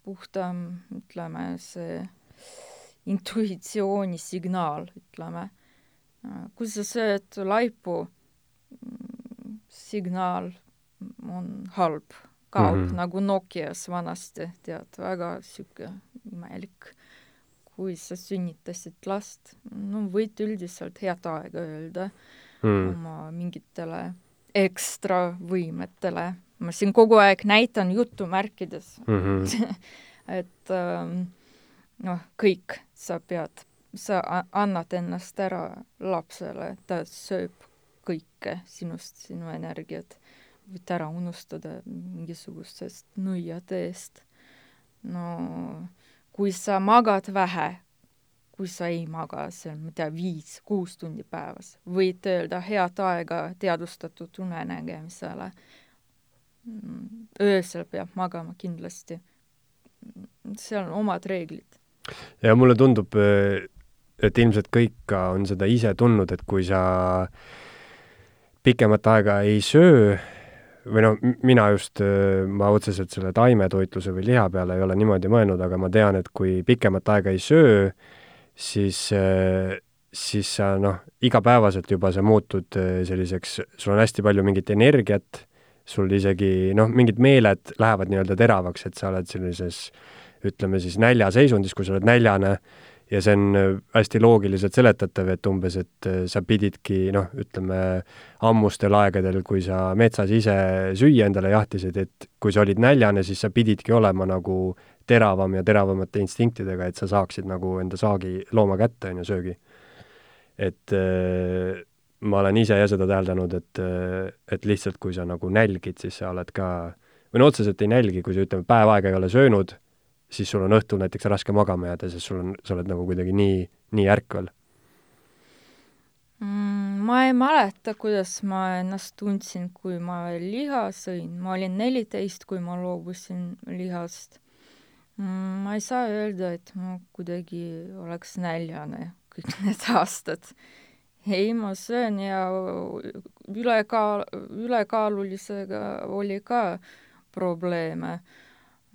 puhtam, ütleme, see intuitsiooni signaal, ütleme. kui sa sööd laipu, signaal on halb, kaob mm -hmm. nagu Nokias vanasti, tead, väga sihuke imelik. kui sa sünnitasid last, no võid üldiselt head aega öelda mm. oma mingitele ekstra võimetele. ma siin kogu aeg näitan jutumärkides mm. -hmm. <laughs> et ähm, noh, kõik sa pead, sa annad ennast ära lapsele, ta sööb kõike sinust, sinu energiat, võid ära unustada mingisugustest nõiade eest. no kui sa magad vähe, kui sa ei maga seal, ma ei tea, viis-kuus tundi päevas, võid öelda head aega teadvustatud unenägemisele. öösel peab magama kindlasti. seal on omad reeglid. Ja mulle tundub, et ilmselt kõik on seda ise tundnud, et kui sa pikemat aega ei söö, või noh, mina just, ma otseselt selle taimetoitluse või liha peale ei ole niimoodi mõelnud, aga ma tean, et kui pikemat aega ei söö, siis, siis sa noh, igapäevaselt juba sa muutud selliseks, sul on hästi palju mingit energiat, sul isegi noh, mingid meeled lähevad nii-öelda teravaks, et sa oled sellises ütleme siis näljaseisundis, kui sa oled näljane ja see on äh, hästi loogiliselt seletatav, et umbes, et äh, sa pididki noh, ütleme ammustel aegadel, kui sa metsas ise süüa endale jahtisid, et kui sa olid näljane, siis sa pididki olema nagu teravam ja teravamate instinktidega, et sa saaksid nagu enda saagi looma kätte, on ju, söögi. et äh, ma olen ise jah seda täheldanud, et, äh, et lihtsalt kui sa nagu nälgid, siis sa oled ka, või no otseselt ei nälgi, kui sa ütleme, päev aega ei ole söönud siis sul on õhtul näiteks raske magama jääda, sest sul on, sa oled nagu kuidagi nii, nii ärkvel mm,? ma ei mäleta, kuidas ma ennast tundsin, kui ma liha sõin, ma olin neliteist, kui ma loobusin lihast mm,. ma ei saa öelda, et ma kuidagi oleks näljane kõik <laughs> need aastad. ei, ma söön ja ülekaal, ülekaalulisega oli ka probleeme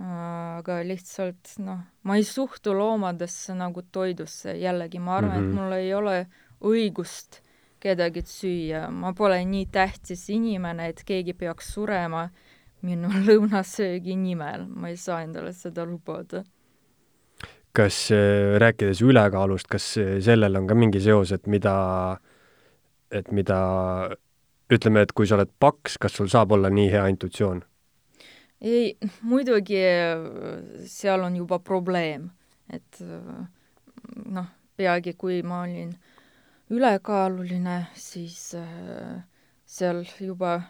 aga lihtsalt noh, ma ei suhtu loomadesse nagu toidusse, jällegi ma arvan mm, -hmm. et mhm. mul ei ole õigust kedagi süüa, ma pole nii tähtis inimene, et keegi peaks surema minu <laughs> lõunasöögi nimel, ma ei saa endale seda lubada. kas äh, rääkides ülekaalust, kas äh, sellel on ka mingi seos, et mida, et mida ütleme, et kui sa oled paks, kas sul saab olla nii hea intuitsioon? Ei, muidugi seal on juba probleem, et noh, peagi kui ma olin ülekaaluline, siis äh, seal juba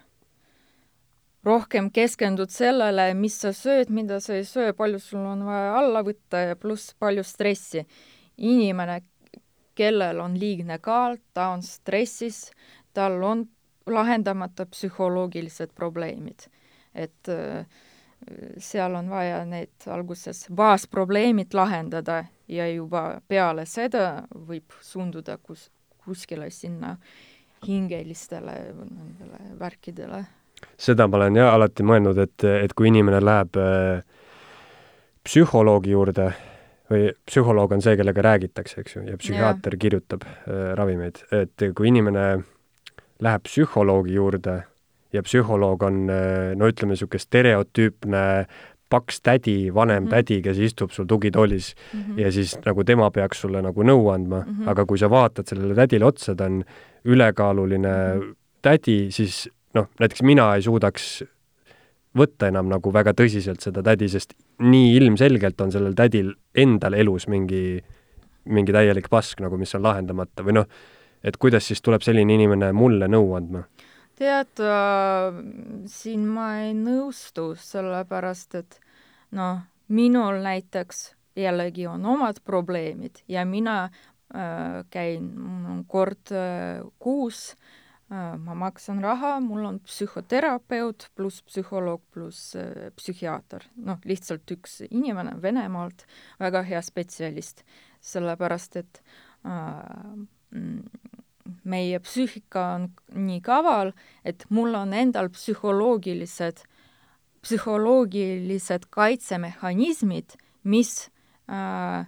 rohkem keskendud sellele, mis sa sööd, mida sa ei söö, palju sul on vaja alla võtta ja pluss palju stressi. inimene, kellel on liigne kaal, ta on stressis, tal on lahendamata psühholoogilised probleemid. Et äh, seal on vaja need alguses baasprobleemid lahendada ja juba peale seda võib suunduda kus, kuskile sinna hingelistele nendele värkidele. seda ma olen jah alati mõelnud, et, et kui inimene läheb äh, psühholoogi juurde või psühholoog on see, kellega räägitakse, eks ju, ja psühhiaater yeah. kirjutab äh, ravimeid, et kui inimene läheb psühholoogi juurde ja psühholoog on äh, no ütleme, niisugune stereotüüpne paks tädi, vanem mm -hmm. tädi, kes istub sul tugitoolis mm -hmm. ja siis nagu tema peaks sulle nagu nõu andma mm, -hmm. aga kui sa vaatad sellele tädile otsa, ta on ülekaaluline mm -hmm. tädi, siis noh, näiteks mina ei suudaks võtta enam nagu väga tõsiselt seda tädi, sest nii ilmselgelt on sellel tädil endal elus mingi, mingi täielik pask nagu, mis on lahendamata või noh, et kuidas siis tuleb selline inimene mulle nõu andma? Tead äh,, siin ma ei nõustu, sellepärast et noh, minul näiteks jällegi on omad probleemid ja mina äh, käin kord äh, kuus äh,, ma maksan raha, mul on psühhoterapeut pluss psühholoog pluss äh, psühhiaater, noh, lihtsalt üks inimene Venemaalt, väga hea spetsialist, sellepärast et äh, mm, meie psüühika on nii kaval, et mul on endal psühholoogilised, psühholoogilised kaitsemehhanismid, mis äh,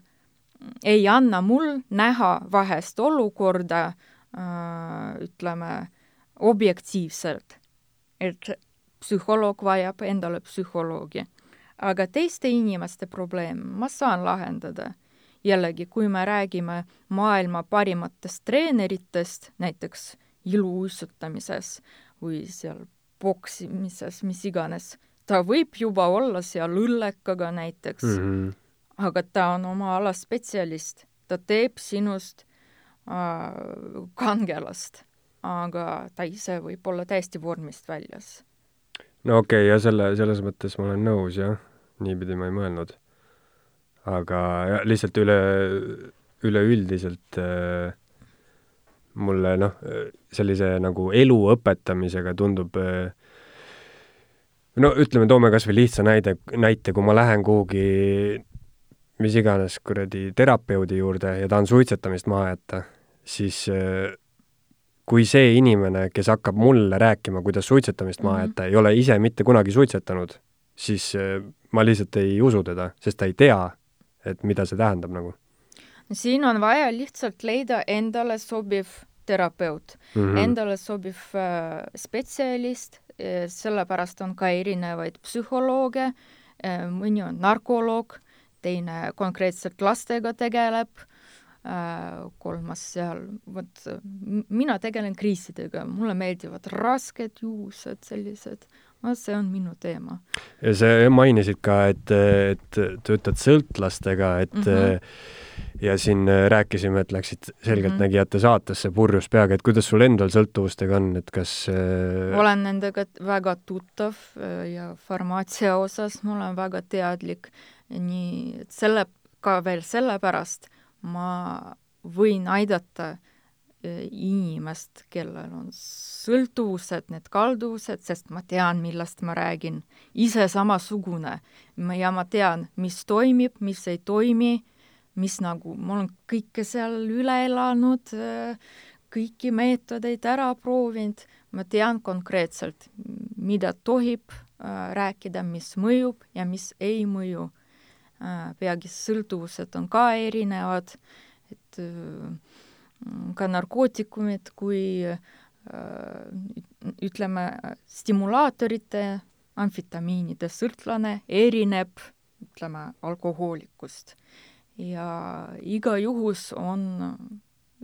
ei anna mul näha vahest olukorda äh, ütleme, objektiivselt. et psühholoog vajab endale psühholoogi. aga teiste inimeste probleem ma saan lahendada jällegi, kui me räägime maailma parimatest treeneritest, näiteks iluuisutamises või seal poksimises, mis iganes, ta võib juba olla seal õllekaga näiteks mm, -hmm. aga ta on oma ala spetsialist, ta teeb sinust äh, kangelast, aga ta ise võib olla täiesti vormist väljas. no okei okay,, ja selle, selles mõttes ma olen nõus, jah, niipidi ma ei mõelnud aga ja, lihtsalt üle, üleüldiselt äh, mulle noh, sellise nagu elu õpetamisega tundub äh, no ütleme, toome kas või lihtsa näide, näite, kui ma lähen kuhugi mis iganes kuradi terapeudi juurde ja tahan suitsetamist maha jätta, siis äh, kui see inimene, kes hakkab mulle rääkima, kuidas suitsetamist maha mhm. jätta mm, -hmm. ei ole ise mitte kunagi suitsetanud, siis äh, ma lihtsalt ei usu teda, sest ta ei tea, et mida see tähendab nagu? siin on vaja lihtsalt leida endale sobiv terapeut mm, -hmm. endale sobiv äh, spetsialist äh,, sellepärast on ka erinevaid psühholooge äh,, mõni on narkoloog, teine konkreetselt lastega tegeleb äh,, kolmas seal, vot mina tegelen kriisidega, mulle meeldivad rasked juused, sellised no see on minu teema. ja sa mainisid ka, et, et töötad sõltlastega, et mm -hmm. ja siin rääkisime, et läksid Selgeltnägijate mhm. saatesse purjus peaga, et kuidas sul endal sõltuvustega on, et kas äh, olen nendega väga tuttav äh, ja farmaatsia osas ma olen väga teadlik, nii et selle, ka veel sellepärast ma võin aidata äh, inimest, kellel on sõltuvused, need kalduvused, sest ma tean, millest ma räägin, ise samasugune. ja ma tean, mis toimib, mis ei toimi, mis nagu, ma olen kõike seal üle elanud, kõiki meetodeid ära proovinud, ma tean konkreetselt, mida tohib äh, rääkida, mis mõjub ja mis ei mõju. Peagi sõltuvused on ka erinevad, et äh, ka narkootikumid kui ütleme, stimulaatorite, amfitamiinide sõltlane erineb, ütleme, alkohoolikust. ja iga juhus on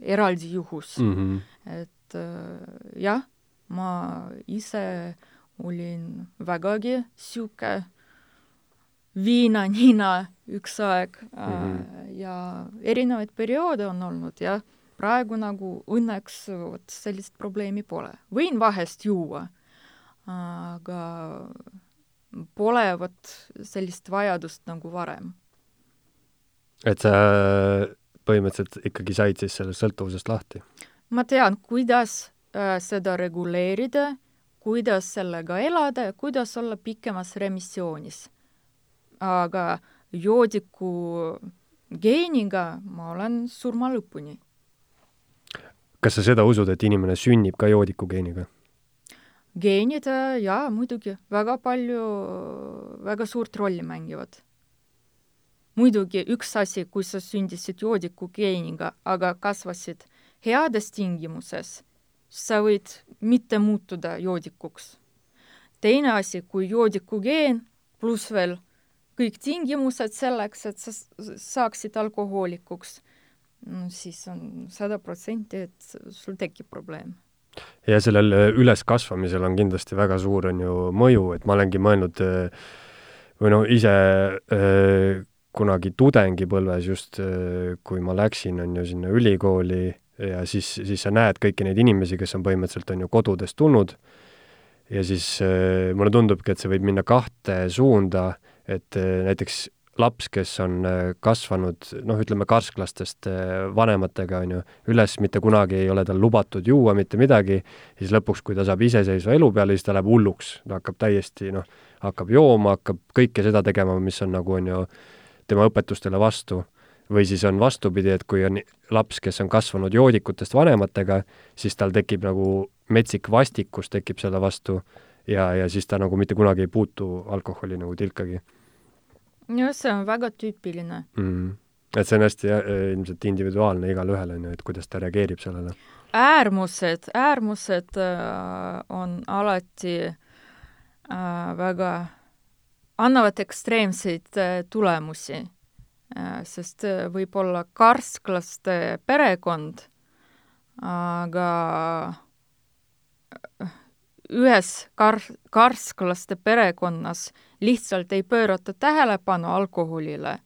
eraldi juhus mm. -hmm. et jah, ma ise olin vägagi sihuke viinanina üks aeg mm -hmm. ja erinevaid perioode on olnud jah praegu nagu õnneks vot sellist probleemi pole. võin vahest juua, aga pole vot sellist vajadust nagu varem. et sa põhimõtteliselt ikkagi said siis sellest sõltuvusest lahti? ma tean, kuidas äh, seda reguleerida, kuidas sellega elada ja kuidas olla pikemas remissioonis. aga joodiku geeniga ma olen surma lõpuni. Kas sa seda usud, et inimene sünnib ka joodiku geeniga? geenid, jaa, muidugi, väga palju, väga suurt rolli mängivad. muidugi üks asi, kui sa sündisid joodiku geeniga, aga kasvasid heades tingimuses, sa võid mitte muutuda joodikuks. teine asi, kui joodiku geen pluss veel kõik tingimused selleks, et sa saaksid alkohoolikuks, no siis on sada protsenti, et sul tekib probleem. ja sellel äh, üleskasvamisel on kindlasti väga suur, on ju, mõju, et ma olengi mõelnud äh, või no ise äh, kunagi tudengipõlves just, kui ma läksin, on ju, sinna ülikooli ja siis, siis sa näed kõiki neid inimesi, kes on põhimõtteliselt, on ju, kodudest tulnud, ja siis mulle tundubki, et see võib minna kahte suunda et näiteks laps, kes on äh, kasvanud noh, ütleme karsklastest äh, vanematega, on ju, üles, mitte kunagi ei ole tal lubatud juua mitte midagi, siis lõpuks, kui ta saab iseseisva elu peale, siis ta läheb hulluks, ta hakkab täiesti noh, hakkab jooma, hakkab kõike seda tegema, mis on nagu, on ju, tema õpetustele vastu. või siis on vastupidi, et kui on laps, kes on kasvanud joodikutest vanematega, siis tal tekib nagu metsik vastikus tekib selle vastu ja, ja siis ta nagu mitte kunagi ei puutu alkoholi nagu tilkagi jah, see on väga tüüpiline mm. -hmm. et see on hästi äh, ilmselt individuaalne igalühel, on ju, et kuidas ta reageerib sellele. äärmused, äärmused äh, on alati äh, väga, annavad ekstreemseid äh, tulemusi äh,, sest äh, võib olla karsklaste perekond, aga äh, ühes kar-, karsklaste perekonnas lihtsalt ei pöörata tähelepanu alkoholile,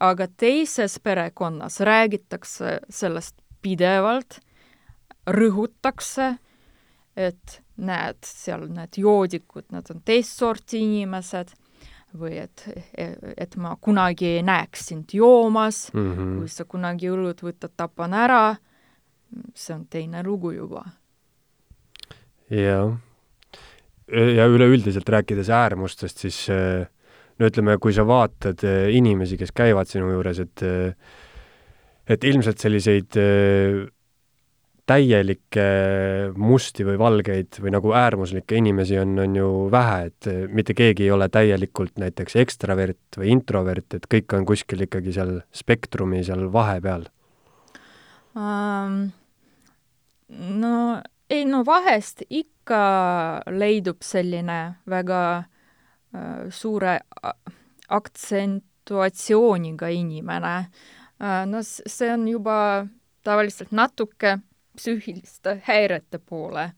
aga teises perekonnas räägitakse sellest pidevalt, rõhutakse, et näed, seal need joodikud, nad on teist sorti inimesed või et, et ma kunagi ei näeks sind joomas mm, -hmm. kui sa kunagi õlut võtad, tapan ära, see on teine lugu juba jah. ja üleüldiselt rääkides äärmustest, siis no ütleme, kui sa vaatad eh, inimesi, kes käivad sinu juures, et et ilmselt selliseid täielikke musti või valgeid või nagu äärmuslikke inimesi on, on ju vähe, et mitte keegi ei ole täielikult näiteks ekstravert või introvert, et kõik on kuskil ikkagi seal spektrumi seal vahepeal um,? No vahest ikka leidub selline väga äh, suure aktsentuatsiooniga inimene äh,. no see on juba tavaliselt natuke psüühiliste häirete poole.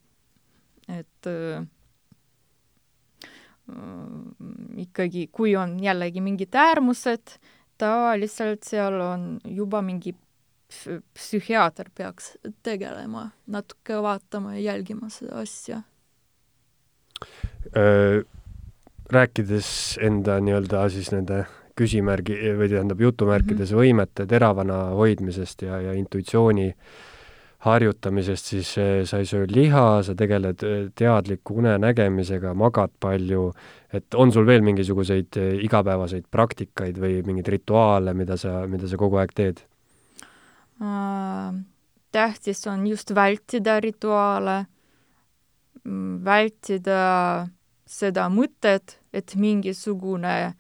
et äh, ikkagi, kui on jällegi mingid äärmused, tavaliselt seal on juba mingi psühhiaater peaks tegelema, natuke vaatama ja jälgima seda asja. Rääkides enda nii-öelda siis nende küsimärgi või tähendab jutumärkides mm -hmm. võimete teravana hoidmisest ja, ja intuitsiooni harjutamisest, siis sa ei söö liha, sa tegeled teadliku unenägemisega, magad palju, et on sul veel mingisuguseid igapäevaseid praktikaid või mingeid rituaale, mida sa, mida sa kogu aeg teed? Äh, tähtis on just vältida rituaale, mm, vältida seda mõtet, et mingisugune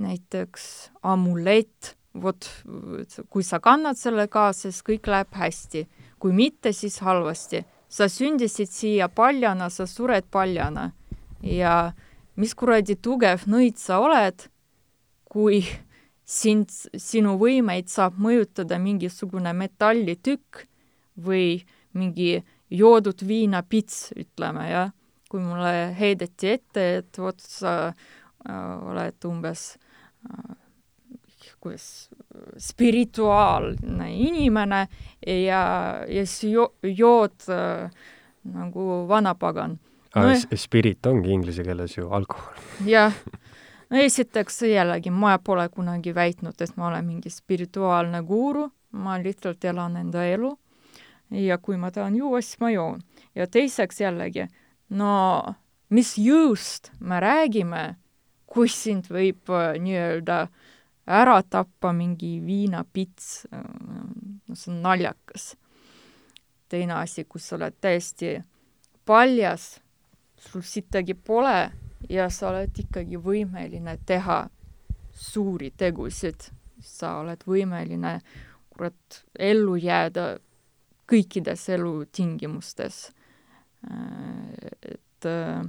näiteks amulett, vot kui sa kannad selle kaasa, siis kõik läheb hästi. kui mitte, siis halvasti. sa sündisid siia paljana, sa sured paljana. ja mis kuradi tugev nõid sa oled, kui sind, sinu võimeid saab mõjutada mingisugune metallitükk või mingi joodud viinapits, ütleme, jah. kui mulle heideti ette, et vot sa äh, oled umbes äh, kuidas, spirituaalne inimene ja, ja siis jo-, jood äh, nagu vanapagan no,. Spirit ongi inglise keeles ju alkohol. jah <laughs> no esiteks jällegi, ma pole kunagi väitnud, et ma olen mingi spirituaalne guru, ma lihtsalt elan enda elu ja kui ma tahan juua, siis ma joon. ja teiseks jällegi, no mis jõust me räägime, kui sind võib äh, nii-öelda ära tappa mingi viinapits, no see on naljakas. teine asi, kus sa oled täiesti paljas, sul sittagi pole ja sa oled ikkagi võimeline teha suuri tegusid, sa oled võimeline kurat ellu jääda kõikides elutingimustes. et äh,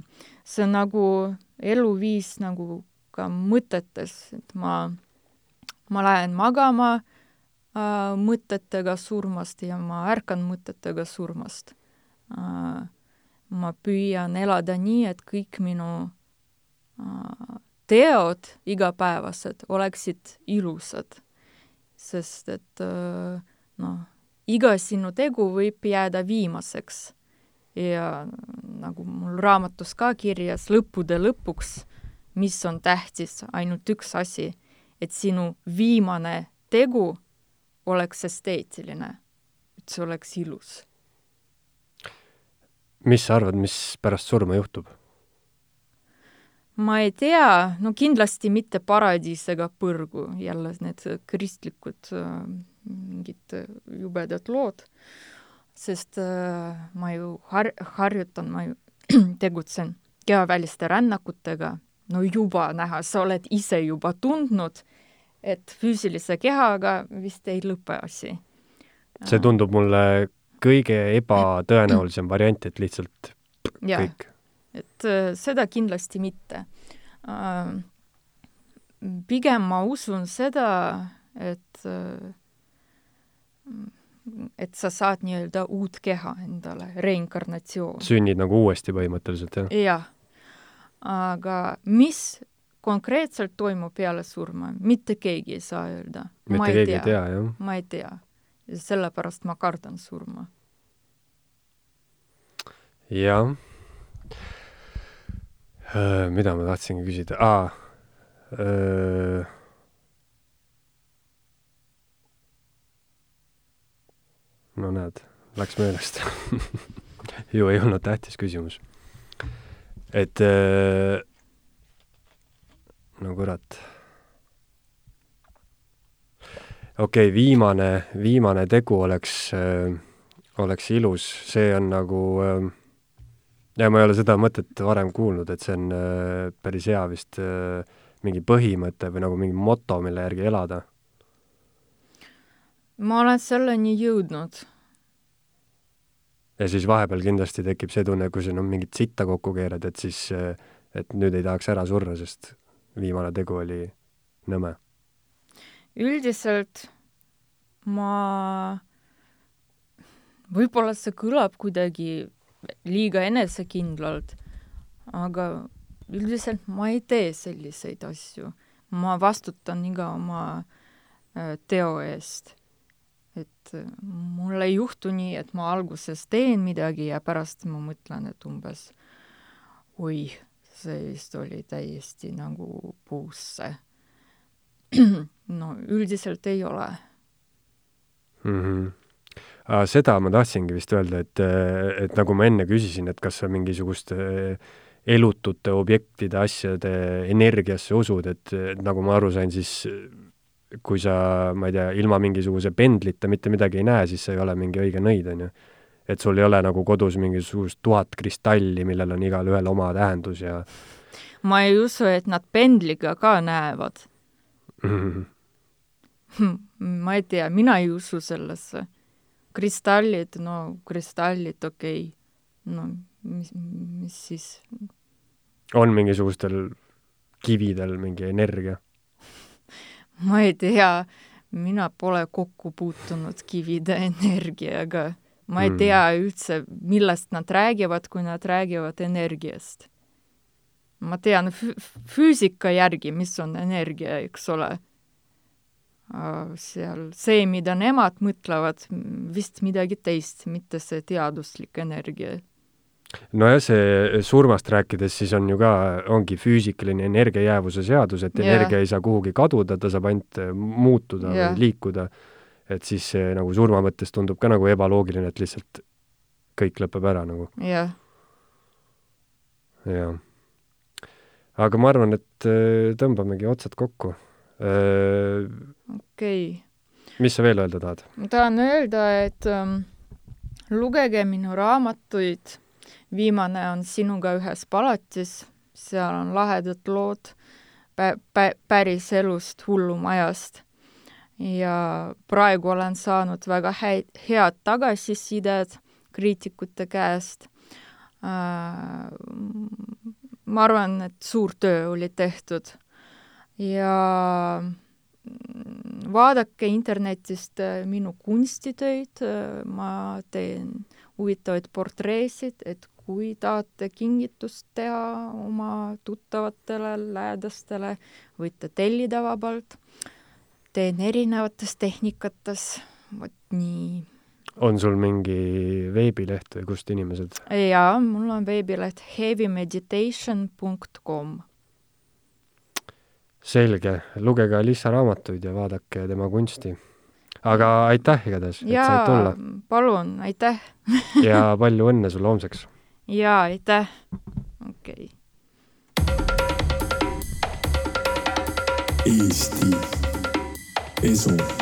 see nagu eluviis nagu ka mõtetes, et ma, ma lähen magama äh, mõtetega surmast ja ma ärkan mõtetega surmast äh, ma püüan elada nii, et kõik minu äh, teod igapäevased oleksid ilusad. sest et äh, noh, iga sinu tegu võib jääda viimaseks. ja nagu mul raamatus ka kirjas, lõppude lõpuks, mis on tähtis, ainult üks asi, et sinu viimane tegu oleks esteetiline, et see oleks ilus mis sa arvad, mis pärast surma juhtub? Ma ei tea, no kindlasti mitte paradiis ega põrgu, jälle need kristlikud äh, mingid jubedad lood, sest äh, ma ju har-, harjutan, ma ju <clears throat> tegutsen kehaväliste rännakutega, no juba näha, sa oled ise juba tundnud, et füüsilise kehaga vist ei lõpe asi. see tundub mulle kõige ebatõenäolisem variant, et lihtsalt kõik. Et äh, seda kindlasti mitte äh,. pigem ma usun seda, et äh, et sa saad nii-öelda uut keha endale, reinkarnatsioon. sünnid nagu uuesti põhimõtteliselt, jah? jah. aga mis konkreetselt toimub peale surma, mitte keegi ei saa öelda. tea. ei tea, jah? ma ei tea sellepärast ma kardan surma. jah. Mida ma tahtsingi küsida ah,? Öö... no näed, läks meelest <laughs> ju ei olnud tähtis küsimus. et öö... no kurat okei okay,, viimane, viimane tegu oleks oleks ilus, see on nagu äh, ja ma ei ole seda mõtet varem kuulnud, et see on äh, päris hea vist äh, mingi põhimõte või nagu mingi moto, mille järgi elada. ma olen selleni jõudnud. ja siis vahepeal kindlasti tekib see tunne, kui sa no mingit sitta kokku keerad, et siis, äh, et nüüd ei tahaks ära surra, sest viimane tegu oli nõme üldiselt ma, võib-olla see kõlab kuidagi liiga enesekindlalt, aga üldiselt ma ei tee selliseid asju. ma vastutan iga oma äh, teo eest. et äh, mul ei juhtu nii, et ma alguses teen midagi ja pärast ma mõtlen, et umbes oi, see vist oli täiesti nagu puusse <clears throat> no üldiselt ei ole mm. -hmm. Seda ma tahtsingi vist öelda, et, et nagu ma enne küsisin, et kas sa mingisuguste elutute objektide, asjade energiasse usud, et, et nagu ma aru sain, siis kui sa, ma ei tea, ilma mingisuguse pendlita mitte midagi ei näe, siis see ei ole mingi õige nõid, on ju. et sul ei ole nagu kodus mingisugust tuhat kristalli, millel on igalühel oma tähendus ja ma ei usu, et nad pendliga ka näevad mm. -hmm. ma ei tea, mina ei usu sellesse. Kristallid, no kristallid, okei okay., no mis, mis siis? on mingisugustel kividel mingi energia? <laughs> ma ei tea, mina pole kokku puutunud kivide energiaga. ma ei mm. tea üldse, millest nad räägivad, kui nad räägivad energiast ma tean füüsika järgi, mis on energia, eks ole. Seal see, mida nemad mõtlevad, vist midagi teist, mitte see teaduslik energia. nojah, see surmast rääkides siis on ju ka, ongi füüsikaline energiajäävuse seadus, et yeah. energia ei saa kuhugi kaduda, ta saab ainult muutuda yeah. või liikuda et siis see nagu surma mõttes tundub ka nagu ebaloogiline, et lihtsalt kõik lõpeb ära nagu. jah, jah. aga ma arvan, et äh, tõmbamegi otsad kokku. Okei. mis sa veel öelda tahad? ma tahan öelda, et ähm, lugege minu raamatuid. viimane on Sinuga ühes palatis, seal on lahedad lood pä-, pä-, päris elust, hullumajast. ja praegu olen saanud väga häid, head tagasisidet kriitikute käest äh,. ma arvan, et suur töö oli tehtud ja vaadake internetist äh, minu kunstitöid, äh, ma teen huvitavaid portreesid, et kui tahate kingitust teha oma tuttavatele, lähedastele, võite tellida vabalt. teen erinevates tehnikates, vot nii. on sul mingi veebileht või kust inimesed? jaa, mul on veebileht heavymeditation.com selge, lugege Alissa raamatuid ja vaadake tema kunsti. aga aitäh igatahes, et said tulla palun, aitäh <laughs> ja palju õnne sulle homseks! jaa, aitäh! okei okay.. Eesti Esu